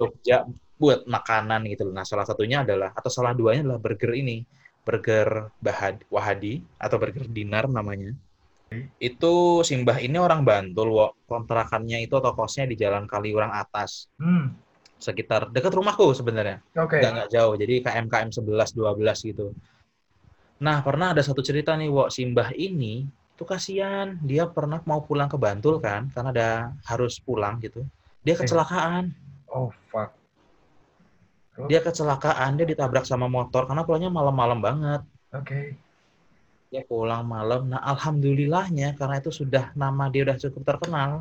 Jogja buat makanan gitu loh. Nah, salah satunya adalah atau salah duanya adalah burger ini. Burger Bahad Wahadi atau burger Dinar namanya. Itu Simbah ini orang Bantul, wo. kontrakannya itu atau kosnya di Jalan Kaliurang Atas. Hmm. Sekitar dekat rumahku sebenarnya. Oke. Nggak, nggak jauh, jadi KM KM 11 12 gitu. Nah, pernah ada satu cerita nih, wo. Simbah ini itu kasihan, dia pernah mau pulang ke Bantul kan, karena ada harus pulang gitu. Dia Oke. kecelakaan. Oh fuck. Dia kecelakaan, dia ditabrak sama motor karena pulangnya malam-malam banget. Oke. Dia pulang malam. Nah, alhamdulillahnya karena itu sudah nama dia udah cukup terkenal.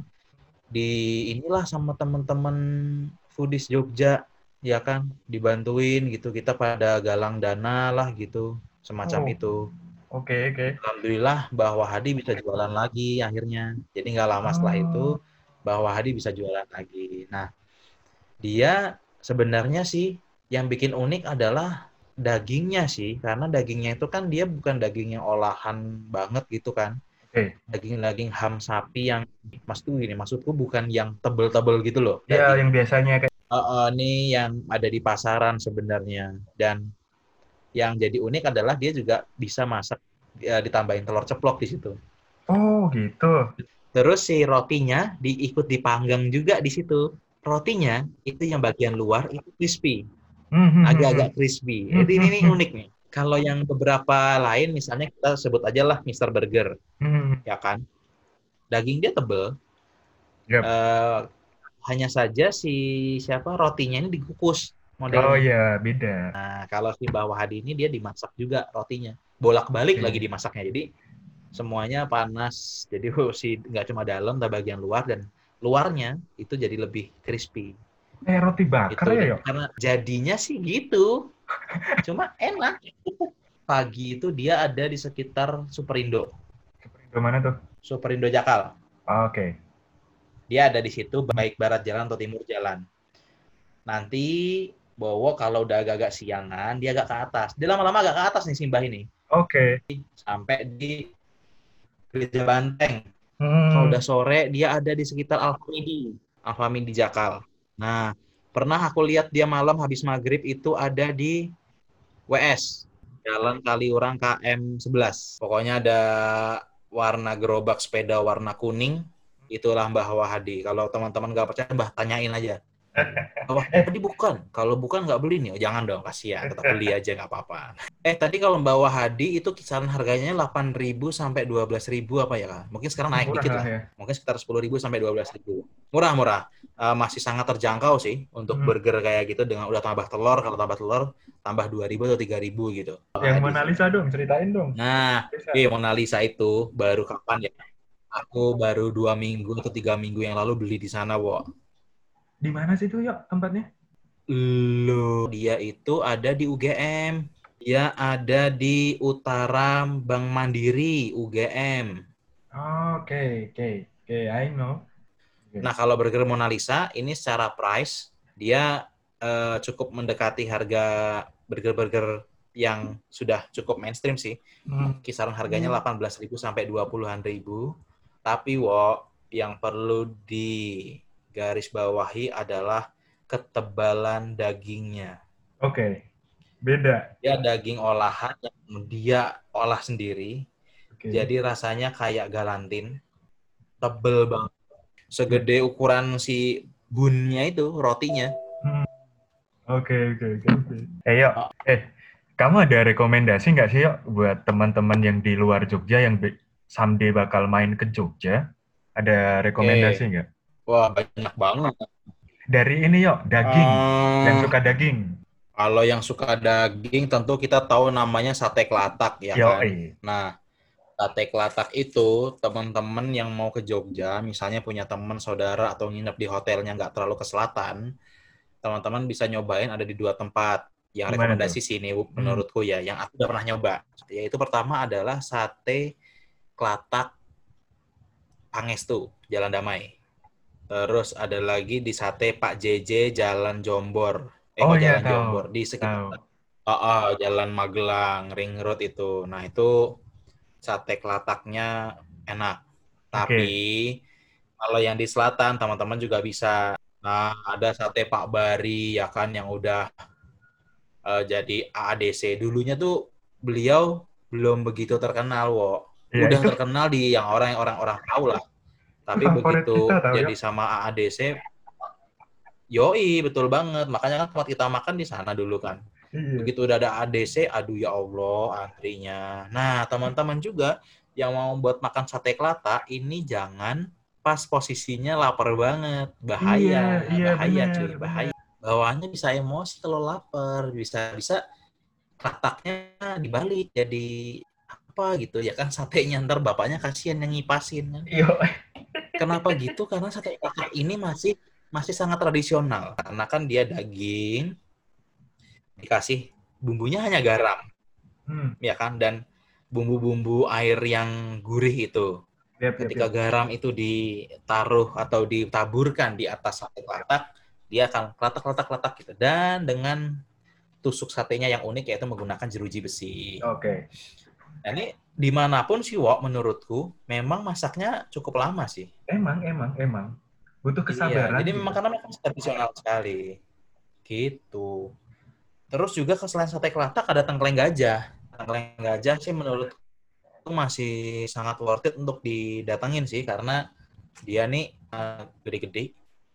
Di inilah sama teman-teman foodies Jogja, ya kan, dibantuin gitu. Kita pada galang dana lah gitu, semacam Oh. itu. Oke, oke. Alhamdulillah bahwa Hadi bisa jualan lagi akhirnya. Jadi nggak lama setelah Oh. itu bahwa Hadi bisa jualan lagi. Nah, dia sebenarnya sih yang bikin unik adalah dagingnya sih, karena dagingnya itu kan dia bukan daging yang olahan banget gitu kan. Daging-daging ham sapi yang maksudku gini, maksudku bukan yang tebel-tebel gitu loh. Ya, yang biasanya kayak Eh, eh, nih yang ada di pasaran sebenarnya dan yang jadi unik adalah dia juga bisa masak ya, ditambahin telur ceplok di situ. Oh, gitu. Terus si rotinya diikut dipanggang juga di situ. Rotinya itu yang bagian luar itu crispy, agak-agak crispy. Hmm, Jadi ini, hmm, ini hmm. unik nih. Kalau yang beberapa lain misalnya kita sebut aja lah Mr. Burger, hmm. ya kan? Daging dia tebel. Yap. Eh, hanya saja si siapa rotinya ini dikukus modelnya. Oh iya, beda. Nah, kalau si bawah hadi ini dia dimasak juga rotinya. Bolak-balik Oke. lagi dimasaknya. Jadi semuanya panas. Jadi *laughs* si nggak cuma dalam tapi bagian luar dan luarnya itu jadi lebih crispy. Eh, roti bakar Gitu. ya, yo? Karena jadinya sih gitu. *laughs* Cuma enak. Pagi itu dia ada di sekitar Superindo. Gimana tuh? Superindo Jakal. Oke. Dia ada di situ baik barat jalan atau timur jalan. Nanti Bowo kalau udah agak-agak siangan, dia agak ke atas. Dia lama-lama agak ke atas nih Simbah ini. Oke. sampai di Gereja Banteng. Hmm. Kalau udah sore dia ada di sekitar Alfamidi, Alfamidi Jakal. Nah, pernah aku lihat dia malam habis maghrib itu ada di WS, Jalan Kaliurang KM 11. Pokoknya ada warna gerobak sepeda warna kuning, itulah Mbah Wahadi. Kalau teman-teman nggak percaya, Mbah tanyain aja. Mbah Wahadi bukan. Kalau bukan nggak beli nih. Oh, jangan dong, kasihan. Tetap beli *laughs* aja nggak apa-apa. Eh, tadi kalau Mbak Wahadi itu kisaran harganya 8.000 sampai 12.000 apa ya, Kak? Mungkin sekarang naik Murah dikit lah ya. Mungkin sekitar 10.000 sampai 12.000. Murah-murah. Eh, masih sangat terjangkau sih untuk Hmm. burger kayak gitu dengan udah tambah telur, kalau tambah telur tambah 2.000 atau 3.000 gitu. Yang. Mona Lisa dong, ceritain dong. Nah, Bisa. eh Mona Lisa itu baru kapan ya? Aku baru dua minggu atau tiga minggu yang lalu beli di sana, wo. Di mana sih tuh, yuk, tempatnya? Lo, dia itu ada di UGM. Dia ada di Utara Bank Mandiri, UGM. Oke, oke. Oke, I know. Oke. Nah, kalau burger Mona Lisa ini secara price dia eh, cukup mendekati harga burger-burger yang sudah cukup mainstream sih. Hmm. Kisaran harganya 18.000 sampai 20-an ribu. Tapi wo, yang perlu digarisbawahi adalah ketebalan dagingnya. Oke. Beda. Dia daging olahan yang dia olah sendiri. Oke. Jadi rasanya kayak galantin, tebel banget. Segede ukuran si bunnya itu, rotinya. Oke, oke, oke. oke. Eh, yuk. Oh. Eh, kamu ada rekomendasi nggak sih, yuk, buat teman-teman yang di luar Jogja yang someday bakal main ke Jogja? Ada rekomendasi nggak? Wah, banyak banget. Dari ini, yuk, daging. Eh, Yang suka daging. Kalau yang suka daging, tentu kita tahu namanya sate kelatak, ya kan? Yoi. Nah, sate kelatak itu teman-teman yang mau ke Jogja, misalnya punya teman saudara atau nginep di hotelnya nggak terlalu ke selatan, teman-teman bisa nyobain ada di dua tempat. Yang Gimana rekomendasi sini menurutku ya, yang aku udah pernah nyoba. Yaitu pertama adalah sate kelatak Pangestu, Jalan Damai. Terus ada lagi di sate Pak JJ Jalan Jombor. Eh, Oh, iya, Jalan tahu. Jombor di sekitar. Oh, oh, Jalan Magelang, Ring Road itu. Nah, itu sate kelataknya enak. Tapi kalau yang di selatan, teman-teman juga bisa Nah, ada sate Pak Bari ya kan yang udah uh, jadi AADC. Dulunya tuh beliau belum begitu terkenal, wo. Ya, udah itu terkenal di yang orang orang orang tahu lah. Tapi favorit begitu kita, tahu ya. jadi sama AADC, yoi betul banget. Makanya kan tempat kita makan di sana dulu kan. iya. Begitu udah ada ADC, aduh ya Allah antrinya. Nah, teman-teman juga yang mau buat makan sate kelata, ini jangan pas posisinya lapar banget. Bahaya, Iya, iya, bahaya bener, cuy, bahaya. Bawaannya bisa emosi kalau lapar, bisa bisa kelataknya dibalik jadi apa gitu ya kan satenya ntar bapaknya kasihan yang ngipasin kan. Iya. Kenapa gitu? Karena sate kelata ini masih masih sangat tradisional karena kan dia daging dikasih bumbunya hanya garam Hmm, ya kan dan bumbu-bumbu air yang gurih itu yap, ketika yap. garam itu ditaruh atau ditaburkan di atas sate kelatak dia akan kelatak-kelatak-kelatak gitu dan dengan tusuk satenya yang unik yaitu menggunakan jeruji besi Oke. Nah, ini di mana pun sih Wok menurutku memang masaknya cukup lama sih Emang, emang, emang. Butuh Iya, kesabaran. jadi gitu. memang karena memang tradisional sekali. Gitu. Terus juga ke selain sate kelatak ada tengkleng gajah. Tengkleng gajah sih menurut itu masih sangat worth it untuk didatengin sih karena dia nih eh, gede-gede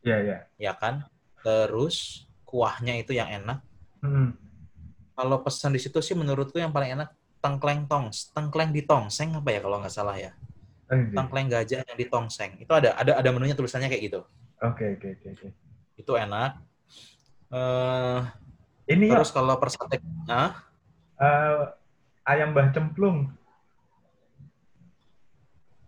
Iya, iya. ya kan. Terus kuahnya itu yang enak. Hmm. Kalau pesan di situ sih menurutku yang paling enak tengkleng tongs, tengkleng di tongseng apa ya kalau nggak salah ya. Tengkleng gajah yang di tongseng. Itu ada ada ada menunya tulisannya kayak gitu. Oke, oke, oke, oke. Itu enak. Eh Ini ya, Terus kalau persate, nah, eh, ayam bah cemplung.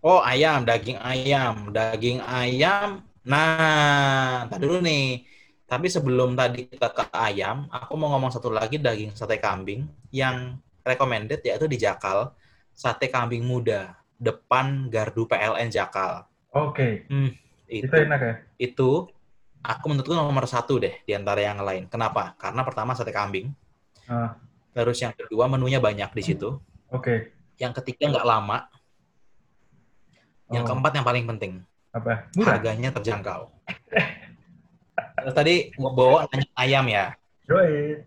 oh ayam, daging ayam, daging ayam. Nah, tadi dulu nih. Tapi sebelum tadi kita ke ayam, aku mau ngomong satu lagi daging sate kambing yang recommended yaitu di Jakal, sate kambing muda depan gardu PLN Jakal. Oke, Itu itu enak ya. itu aku menurutku nomor satu deh di antara yang lain. Kenapa? Karena pertama sate kambing, Ah, terus yang kedua menunya banyak di situ, oke. yang ketiga nggak lama, yang Oh, keempat yang paling penting apa? Murah. harganya terjangkau. *laughs* Terus tadi bawa nanya ayam ya. Yoi.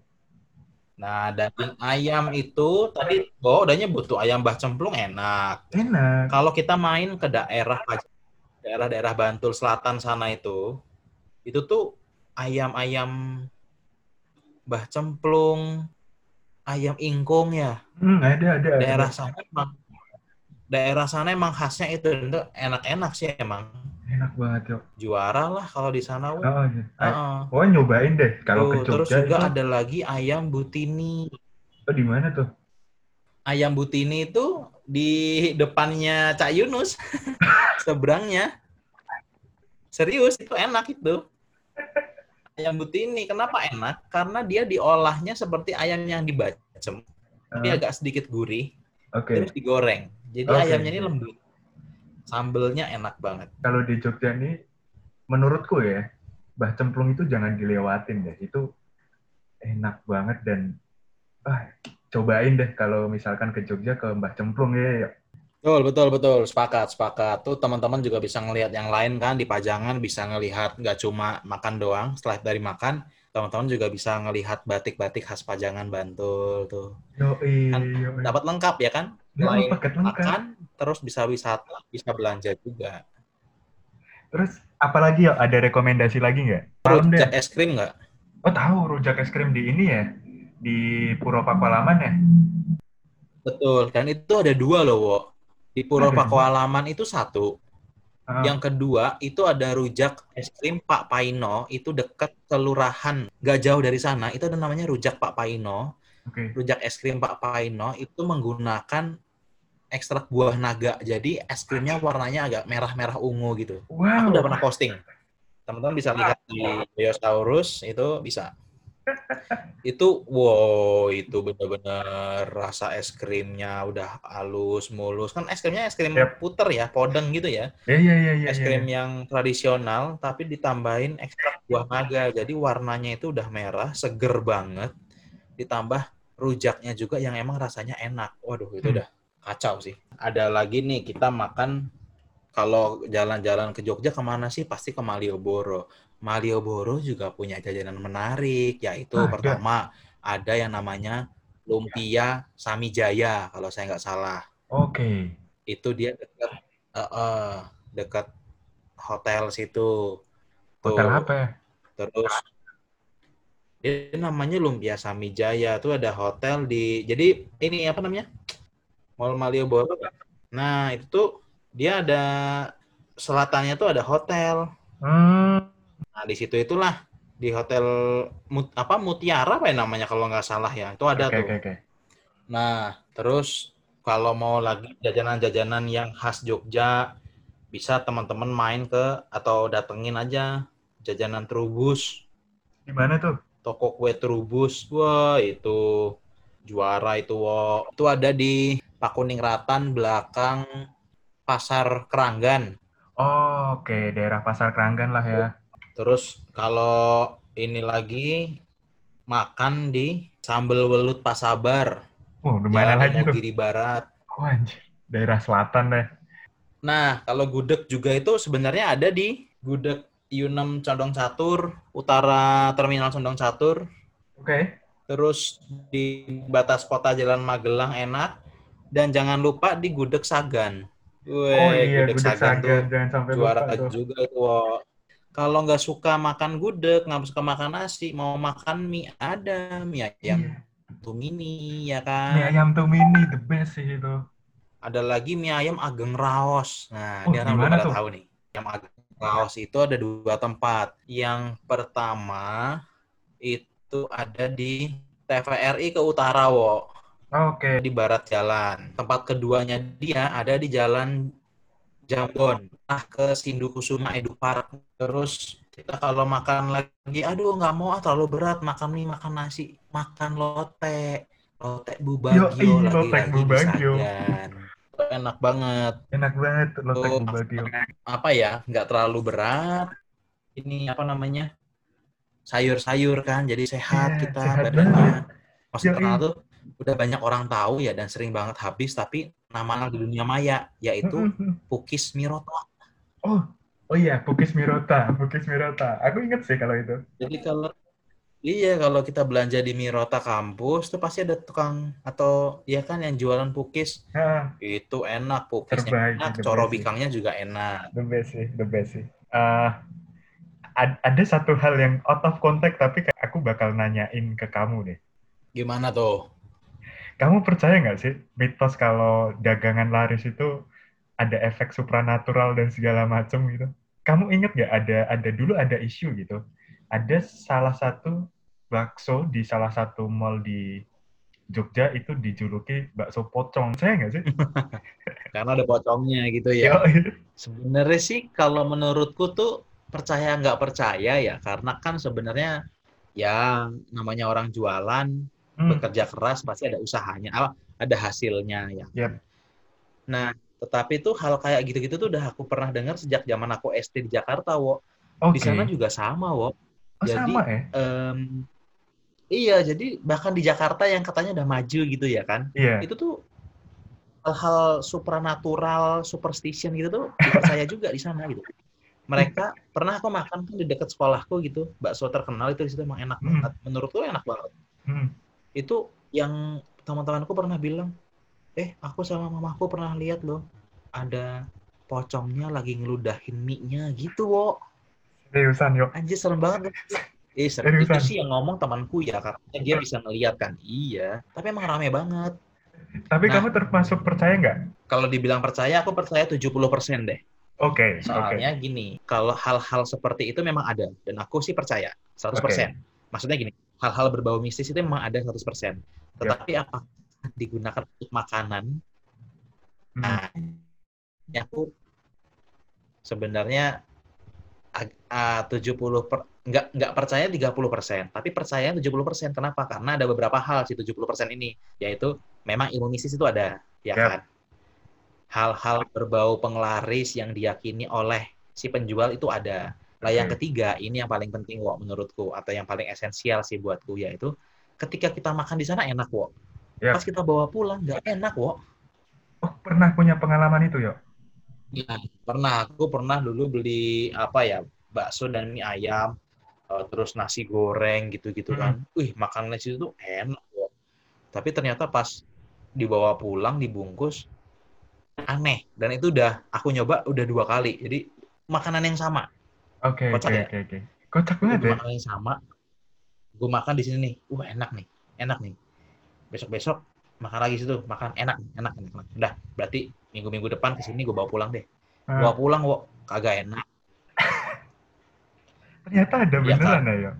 Nah, daging ayam itu tadi bawa udahnya butuh ayam bah cemplung enak. Enak. Kalau kita main ke daerah daerah-daerah Bantul Selatan sana itu, itu tuh ayam-ayam bah cemplung, ayam ingkung ya. Hmm, ada, ada. ada. Daerah sana emang daerah sana emang khasnya itu itu enak-enak sih emang. Enak banget, yuk. Juara lah kalau di sana. Oh. Ay- Heeh. oh, nyobain deh. Kalau ke terus Jogja juga itu, ada lagi ayam butini. oh, di mana tuh? Ayam butini itu di depannya Cak Yunus, *laughs* seberangnya. Serius, itu enak itu. Ayam butini, kenapa enak? Karena dia diolahnya seperti ayam yang dibacem, tapi Ah, agak sedikit gurih, Oke. terus digoreng. Jadi Oke. ayamnya ini lembut. Sambelnya enak banget. Kalau di Jogja nih, menurutku ya, bah cemplung itu jangan dilewatin deh. Itu enak banget dan ah, cobain deh kalau misalkan ke Jogja ke Mbah Cemplung ya. ya. Betul, betul, betul. Sepakat, sepakat. Tuh teman-teman juga bisa ngelihat yang lain kan di Pajangan bisa ngelihat nggak cuma makan doang. Setelah dari makan, teman-teman juga bisa ngelihat batik-batik khas Pajangan Bantul tuh. Yoi, Kan yoi. Dapat lengkap ya kan? Selain paket lengkap. makan, terus bisa wisata, bisa belanja juga. Terus apalagi ya? Ada rekomendasi lagi nggak? Rujak es krim nggak? Oh tahu rujak es krim di ini ya di Puro Pakualaman ya. Betul. Dan itu ada dua loh, Wo. Di Puro? Pakualaman itu satu. Ah, Yang kedua, itu ada rujak es krim Pak Paino, itu dekat kelurahan. Nggak jauh dari sana, itu ada namanya rujak Pak Paino. Oke. Rujak es krim Pak Paino itu menggunakan ekstrak buah naga. Jadi es krimnya warnanya agak merah-merah ungu gitu. Aku Wow. udah pernah posting. Teman-teman bisa lihat di Biosaurus, itu bisa. Itu, wow, itu bener-bener rasa es krimnya udah halus, mulus. Kan es krimnya es krim Yap. puter ya, podeng gitu ya. Ya ya ya ya. Es ya. krim yang tradisional, tapi ditambahin ekstrak buah naga. Jadi warnanya itu udah merah, seger banget. Ditambah rujaknya juga yang emang rasanya enak. Waduh, itu Hmm. udah kacau sih. Ada lagi nih, kita makan kalau jalan-jalan ke Jogja ke mana sih? Pasti ke Malioboro. Malioboro juga punya jajanan menarik, yaitu Ada. pertama ada yang namanya Lumpia Samijaya kalau saya nggak salah. Oke. Itu dia dekat eh, eh, dekat hotel situ. Hotel Tuh. apa ya? Terus dia namanya Lumpia Samijaya tuh ada hotel di jadi ini apa namanya Mall Malioboro. Nah itu tuh dia ada selatannya tuh ada hotel. Hmm. Nah di situ itulah di hotel Mut- apa Mutiara apa ya namanya kalau nggak salah ya itu ada Oke, tuh. oke, oke. Nah terus kalau mau lagi jajanan-jajanan yang khas Jogja bisa teman-teman main ke atau datengin aja jajanan Trubus. Di mana tuh? Toko kue Trubus, wah itu juara itu, wo. Itu ada di Pakuningratan belakang Pasar Keranggan. Oh, oke, daerah Pasar Keranggan lah ya. Terus kalau ini lagi makan di Sambal Welut Pasabar, Oh, di mana lagi tuh? Wonogiri Barat. Oh, anjir. Daerah selatan deh. Nah, kalau gudeg juga itu sebenarnya ada di gudeg U6 Condong Catur, utara Terminal Condong Catur. Oke. Terus di batas kota Jalan Magelang enak. Dan jangan lupa di Gudeg Sagan. Weh, Oh iya, Gudeg gudeg Sagan, Sagan. tuh Jangan sampai juara lupa tuh. juga. Wo. Kalau nggak suka makan gudeg, nggak suka makan nasi, mau makan mie ada, mie ayam Iya. tumini, ya Mie kan? ayam tumini, the best sih itu. Ada lagi mie ayam ageng raos. Nah, Oh, ini orang tuh? tahu nih. Ayam ageng raos itu ada dua tempat. Yang pertama itu ada di TVRI ke utara, wo. Oke. di barat jalan. Tempat keduanya dia ada di jalan Jambon, ah ke Sindu Kusuma Edu Park. Terus kita kalau makan lagi, aduh nggak mau ah terlalu berat makan mie makan nasi, makan lote, lote Yo, bubagio lotek lagi-lagi Bubagio. Enak banget. Enak banget lotek. Apa ya? Nggak terlalu berat. Ini apa namanya? Sayur-sayur kan, jadi sehat Iya, kita sehat badannya. Yoi. terkenal tuh udah banyak orang tahu ya dan sering banget habis tapi nama di dunia maya yaitu. Pukis Mirota. Oh, oh iya, Bukis Mirota, Bukis Mirota. Aku inget sih kalau itu. Jadi kalau iya kalau kita belanja di Mirota kampus tuh pasti ada tukang atau ya kan yang jualan pukis Ah, itu enak pukisnya terbaik, enak, coro bikangnya juga enak. The best sih, the best sih. Eh, ad- ada satu hal yang out of context tapi kayak aku bakal nanyain ke kamu deh. Gimana tuh? Kamu percaya nggak sih mitos kalau dagangan laris itu ada efek supranatural dan segala macam gitu? Kamu inget nggak ada ada dulu ada isu gitu. Ada salah satu bakso di salah satu mall di Jogja itu dijuluki bakso pocong. Saya nggak sih? *laughs* Karena ada pocongnya gitu ya. Sebenarnya sih kalau menurutku tuh percaya nggak percaya ya karena kan sebenarnya ya namanya orang jualan hmm, bekerja keras pasti ada usahanya, ada hasilnya ya. Yap. Nah, tetapi tuh hal kayak gitu-gitu tuh udah aku pernah dengar sejak zaman aku SD di Jakarta, wo. oke. Di sana juga sama, wo. Oh, jadi, sama ya? Em, iya, jadi bahkan di Jakarta yang katanya udah maju gitu ya kan, Iya. itu tuh hal-hal supranatural, superstition gitu tuh dipercaya *laughs* juga di sana gitu. Mereka pernah aku makan kan di dekat sekolahku gitu, bakso terkenal itu di situ emang enak Hmm. banget. Menurutku enak banget. Hmm. Itu yang teman-temanku pernah bilang, eh aku sama mamaku pernah lihat loh, ada pocongnya lagi ngeludahin mie-nya gitu, wo. Seriusan, yuk. Anjir serem banget. Eh, serem. Itu Seriusan? sih yang ngomong temanku ya, karena dia bisa ngeliat kan. Iya, tapi emang rame banget. Tapi Nah. kamu termasuk percaya nggak? Kalau dibilang percaya, aku percaya 70% deh. Oke, oke. Soalnya gini, kalau hal-hal seperti itu memang ada. Dan aku sih percaya, 100%. Maksudnya gini, hal-hal berbau mistis itu memang ada 100%. Tetapi apakah digunakan untuk makanan? Hmm. Nah, aku sebenarnya ah, 70 per, nggak nggak percaya 30%, tapi percaya 70%. Kenapa? Karena ada beberapa hal si 70% ini, yaitu memang ilmu mistis itu ada, ya Yap. kan? Hal-hal berbau penglaris yang diyakini oleh si penjual itu ada. Lah yang Oke. ketiga, ini yang paling penting, Wok, menurutku, atau yang paling esensial sih buatku, yaitu ketika kita makan di sana enak, Wok. Yap. Pas kita bawa pulang, nggak enak, Wok. Oh, pernah punya pengalaman itu, yuk? Ya, pernah. Aku pernah dulu beli apa ya? bakso dan mie ayam, uh, terus nasi goreng gitu-gitu kan. Wih, makanan situ tuh enak. Tapi ternyata pas dibawa pulang dibungkus aneh dan itu udah aku nyoba udah dua kali. Jadi makanan yang sama. Oke, ya? oke, oke. Kocak banget ya? makanan yang sama. Gue makan di sini nih. Wah, enak nih. Enak nih. Besok-besok makan lagi situ, makan enak, enak, enak. enak. Udah, berarti minggu-minggu depan ke sini gue bawa pulang deh. Ah, Bawa pulang, wo, kagak enak. *laughs* ternyata ada Iya, beneran ya, Yo?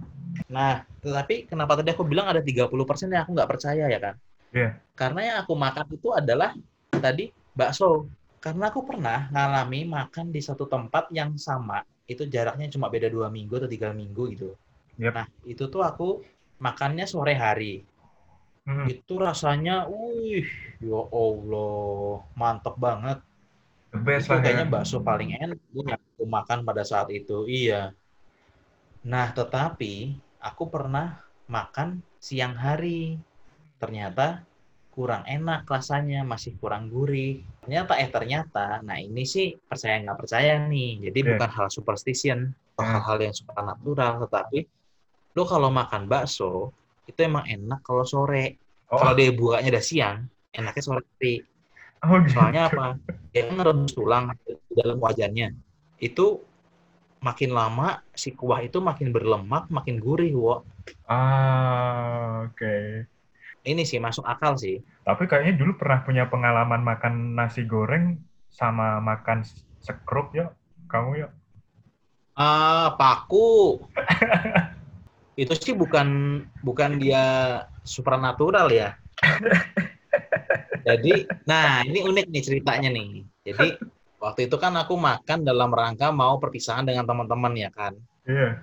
Nah, tetapi kenapa tadi aku bilang ada 30% yang aku nggak percaya ya kan? Iya. Karena yang aku makan itu adalah tadi bakso. Karena aku pernah ngalami makan di satu tempat yang sama. Itu jaraknya cuma beda dua minggu atau tiga minggu gitu. Yep. Nah, itu tuh aku makannya sore hari. Hmm. Itu rasanya, wih, ya Allah, mantep banget. The best Itu lah ya. kayaknya bakso paling enak yang aku makan pada saat itu. Iya. Nah, tetapi aku pernah makan siang hari. Ternyata kurang enak rasanya, masih kurang gurih. Ternyata, eh ternyata, nah ini sih percaya nggak percaya nih. Jadi Iya. bukan hal superstition, Hmm. hal-hal yang supernatural, tetapi lo kalau makan bakso, itu emang enak kalau sore. Oh, Kalau dia bukanya udah siang, enaknya sore oh gitu. Soalnya apa? Dia kan rebus tulang di dalam wajannya. Itu makin lama si kuah itu makin berlemak, makin gurih, wo. Ah, oke. Ini sih masuk akal sih. Tapi kayaknya dulu pernah punya pengalaman makan nasi goreng sama makan sekrup, yo. Kamu, yo. Ah, paku. *laughs* itu sih bukan bukan dia supernatural ya. Jadi, nah ini unik nih ceritanya nih. Jadi waktu itu kan aku makan dalam rangka mau perpisahan dengan teman-teman ya kan. Iya.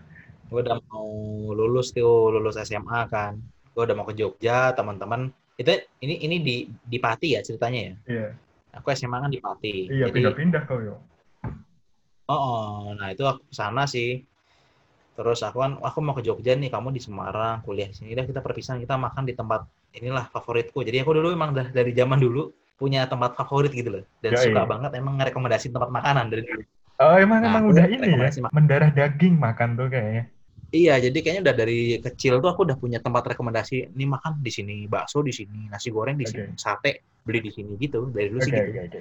gue udah mau lulus tuh lulus SMA kan gue udah mau ke Jogja teman-teman itu ini ini di di Pati ya ceritanya ya Iya. aku SMA kan di Pati Iya, pindah-pindah kau, yo. oh, oh, nah itu aku sana sih terus aku kan aku mau ke Jogja nih kamu di Semarang kuliah di sini dah kita perpisahan kita makan di tempat inilah favoritku jadi aku dulu emang dah- dari zaman dulu punya tempat favorit gitu loh dan Yoi. suka banget emang ngerekomendasi tempat makanan dari dulu Oh, emang Nah, emang udah ini ya? rekomendasi mak- Mendarah daging makan tuh kayaknya. Iya, jadi kayaknya udah dari kecil tuh aku udah punya tempat rekomendasi. Ini makan di sini, bakso di sini, nasi goreng di Oke. sini, sate beli di sini gitu. Dari dulu Oke, sih gitu. oke, oke.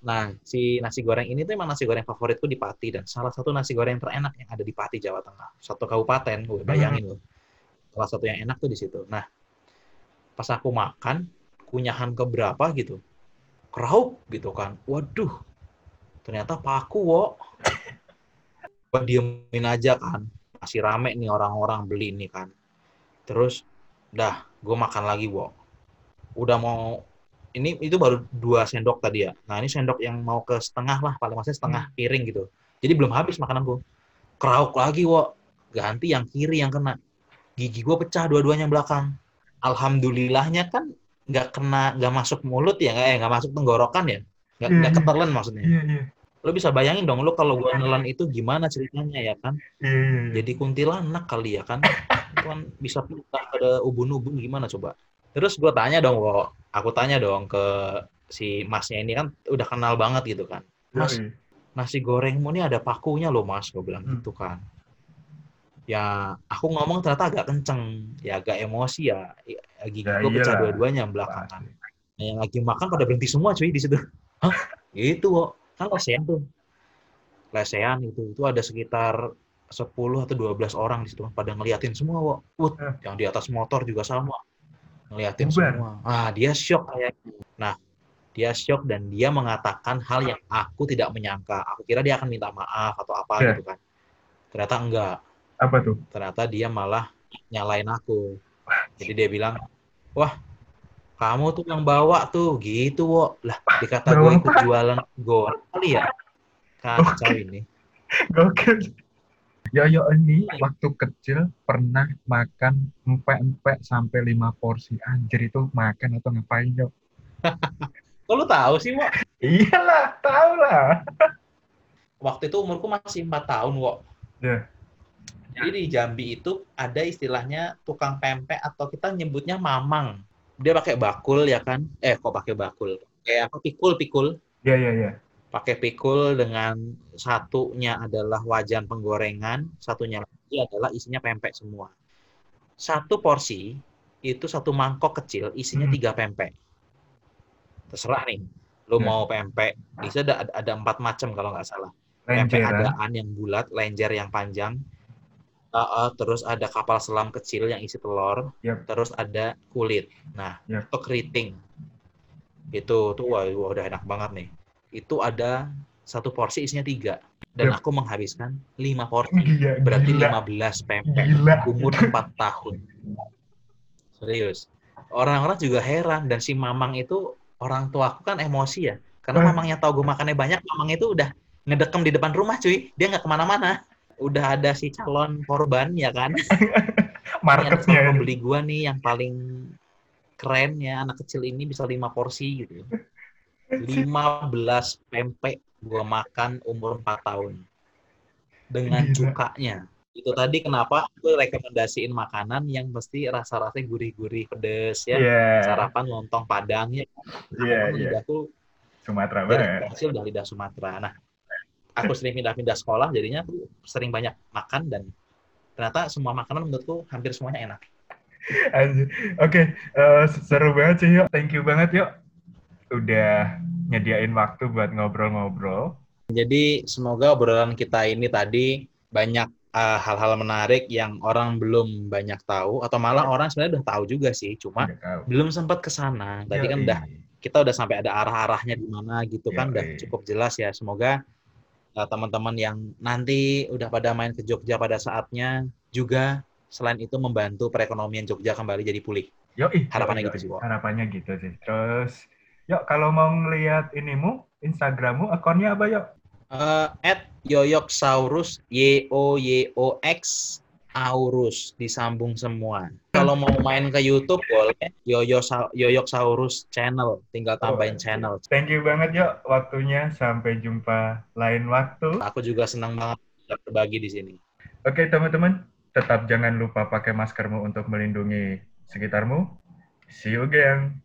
Nah, si nasi goreng ini tuh emang nasi goreng favoritku di Pati dan salah satu nasi goreng terenak yang ada di Pati Jawa Tengah. Satu kabupaten, gue bayangin loh. Salah satu yang enak tuh di situ. Nah, pas aku makan, kunyahan keberapa gitu, keraup gitu kan. Waduh, ternyata paku wo. *laughs* Gue diemin aja kan, masih rame nih orang-orang beli ini kan. Terus, dah, gue makan lagi wo. Udah mau ini itu baru dua sendok tadi ya. Nah ini sendok yang mau ke setengah lah, paling maksudnya setengah piring gitu. Jadi belum habis makananku. Krauk lagi, wo. Ganti yang kiri yang kena. Gigi gue pecah dua-duanya belakang. Alhamdulillahnya kan nggak kena, nggak masuk mulut ya, nggak eh, nggak masuk tenggorokan ya. Nggak, Iya, nggak iya. ketelan maksudnya. Iya, iya. Lo bisa bayangin dong, lo kalau gue nelan itu gimana ceritanya ya kan? Iya, iya, iya. jadi kuntilanak kali ya kan kan bisa pindah ada ubun-ubun gimana coba terus gue tanya dong wo aku tanya dong ke si masnya ini kan udah kenal banget gitu kan mas Yoi. nasi gorengmu ini ada pakunya loh mas gue bilang Hmm. gitu kan ya aku ngomong ternyata agak kenceng ya agak emosi ya, gigi Ya gue pecah dua-duanya belakangan. Nah, yang lagi makan pada berhenti semua cuy di situ. *laughs* Hah? Gitu, wo. Kan lesehan tuh. Lesehan itu. Itu ada sekitar 10 atau 12 orang di situ. Pada ngeliatin semua. Wut, Eh. yang di atas motor juga sama. Ngeliatin Bubar. semua. Ah, dia shock kayaknya. Nah, dia shock dan dia mengatakan hal yang aku tidak menyangka. Aku kira dia akan minta maaf atau apa Ya. gitu kan. Ternyata enggak. Apa tuh? Ternyata dia malah nyalain aku. Jadi dia bilang, wah kamu tuh yang bawa tuh gitu wo lah dikata gue ikut jualan goreng kali ya kacau ini *laughs* Gokil. Yoyo ini waktu kecil pernah makan empek-empek sampai lima porsi. Anjir itu makan atau ngapain, yo? *laughs* kok lu tahu sih wo Iyalah, tahu lah. *laughs* waktu itu umurku masih empat tahun wo Ya. jadi di Jambi itu ada istilahnya tukang pempek atau kita nyebutnya mamang dia pakai bakul ya kan eh kok pakai bakul kayak apa pikul pikul Iya, iya, iya. Pakai pikul dengan satunya adalah wajan penggorengan, satunya lagi adalah isinya pempek semua. Satu porsi itu satu mangkok kecil isinya Hmm. tiga pempek. Terserah nih, lo Ya. mau pempek, bisa ada, ada empat macam kalau nggak salah. Pempek Lenjeran. adaan yang bulat, lenjer yang panjang, Uh, uh, terus ada kapal selam kecil yang isi telur, Yap. terus ada kulit. Nah, Yap. itu keriting. Itu tuh wah, wah, udah enak banget nih. Itu ada satu porsi isinya tiga. Dan Yap. aku menghabiskan lima porsi. Gila, Berarti gila, 15 pempek. Umur 4 tahun. Serius. Orang-orang juga heran. Dan si Mamang itu, orang tua aku kan emosi ya. Karena Eh. Mamangnya tahu gue makannya banyak, Mamang itu udah ngedekem di depan rumah cuy. Dia nggak ke mana-mana. Udah ada si calon korban ya kan. *laughs* Marketnya. pembeli gua nih yang paling keren ya anak kecil ini bisa lima porsi gitu. 15 pempek gua makan umur 4 tahun. Dengan cukanya. Itu tadi kenapa aku rekomendasiin makanan yang mesti rasa-rasanya gurih-gurih pedes ya. Iya. Sarapan lontong padang ya. Iya, Karena iya. lidahku Sumatera dari banget. kecil udah lidah Sumatera. Nah, aku sering pindah-pindah sekolah jadinya aku sering banyak makan dan ternyata semua makanan menurutku hampir semuanya enak. Oke, eh, seru banget sih, yuk. Thank you banget, yuk. Udah nyediain waktu buat ngobrol-ngobrol. Jadi semoga obrolan kita ini tadi banyak uh, hal-hal menarik yang orang belum banyak tahu atau malah orang sebenarnya udah tahu juga sih, cuma belum sempat ke sana. Tadi kan udah kita udah sampai ada arah-arahnya di mana gitu kan udah cukup jelas ya. Semoga uh, teman-teman yang nanti udah pada main ke Jogja pada saatnya juga selain itu membantu perekonomian Jogja kembali jadi pulih. Yoi. Harapannya Yoi, gitu sih. Harapannya gitu sih. Terus, yuk kalau mau ngelihat inimu, Instagrammu, akunnya apa, yuk? Uh, at Yoyoksaurus Y O Y O X Aurus disambung semua. Kalau mau main ke YouTube boleh Yoyo Yoyoksaurus channel, tinggal tambahin Oh, channel. Thank you banget, yuk, waktunya. Sampai jumpa lain waktu. Aku juga senang banget berbagi di sini. Oke, teman-teman. Tetap jangan lupa pakai maskermu untuk melindungi sekitarmu. See you again.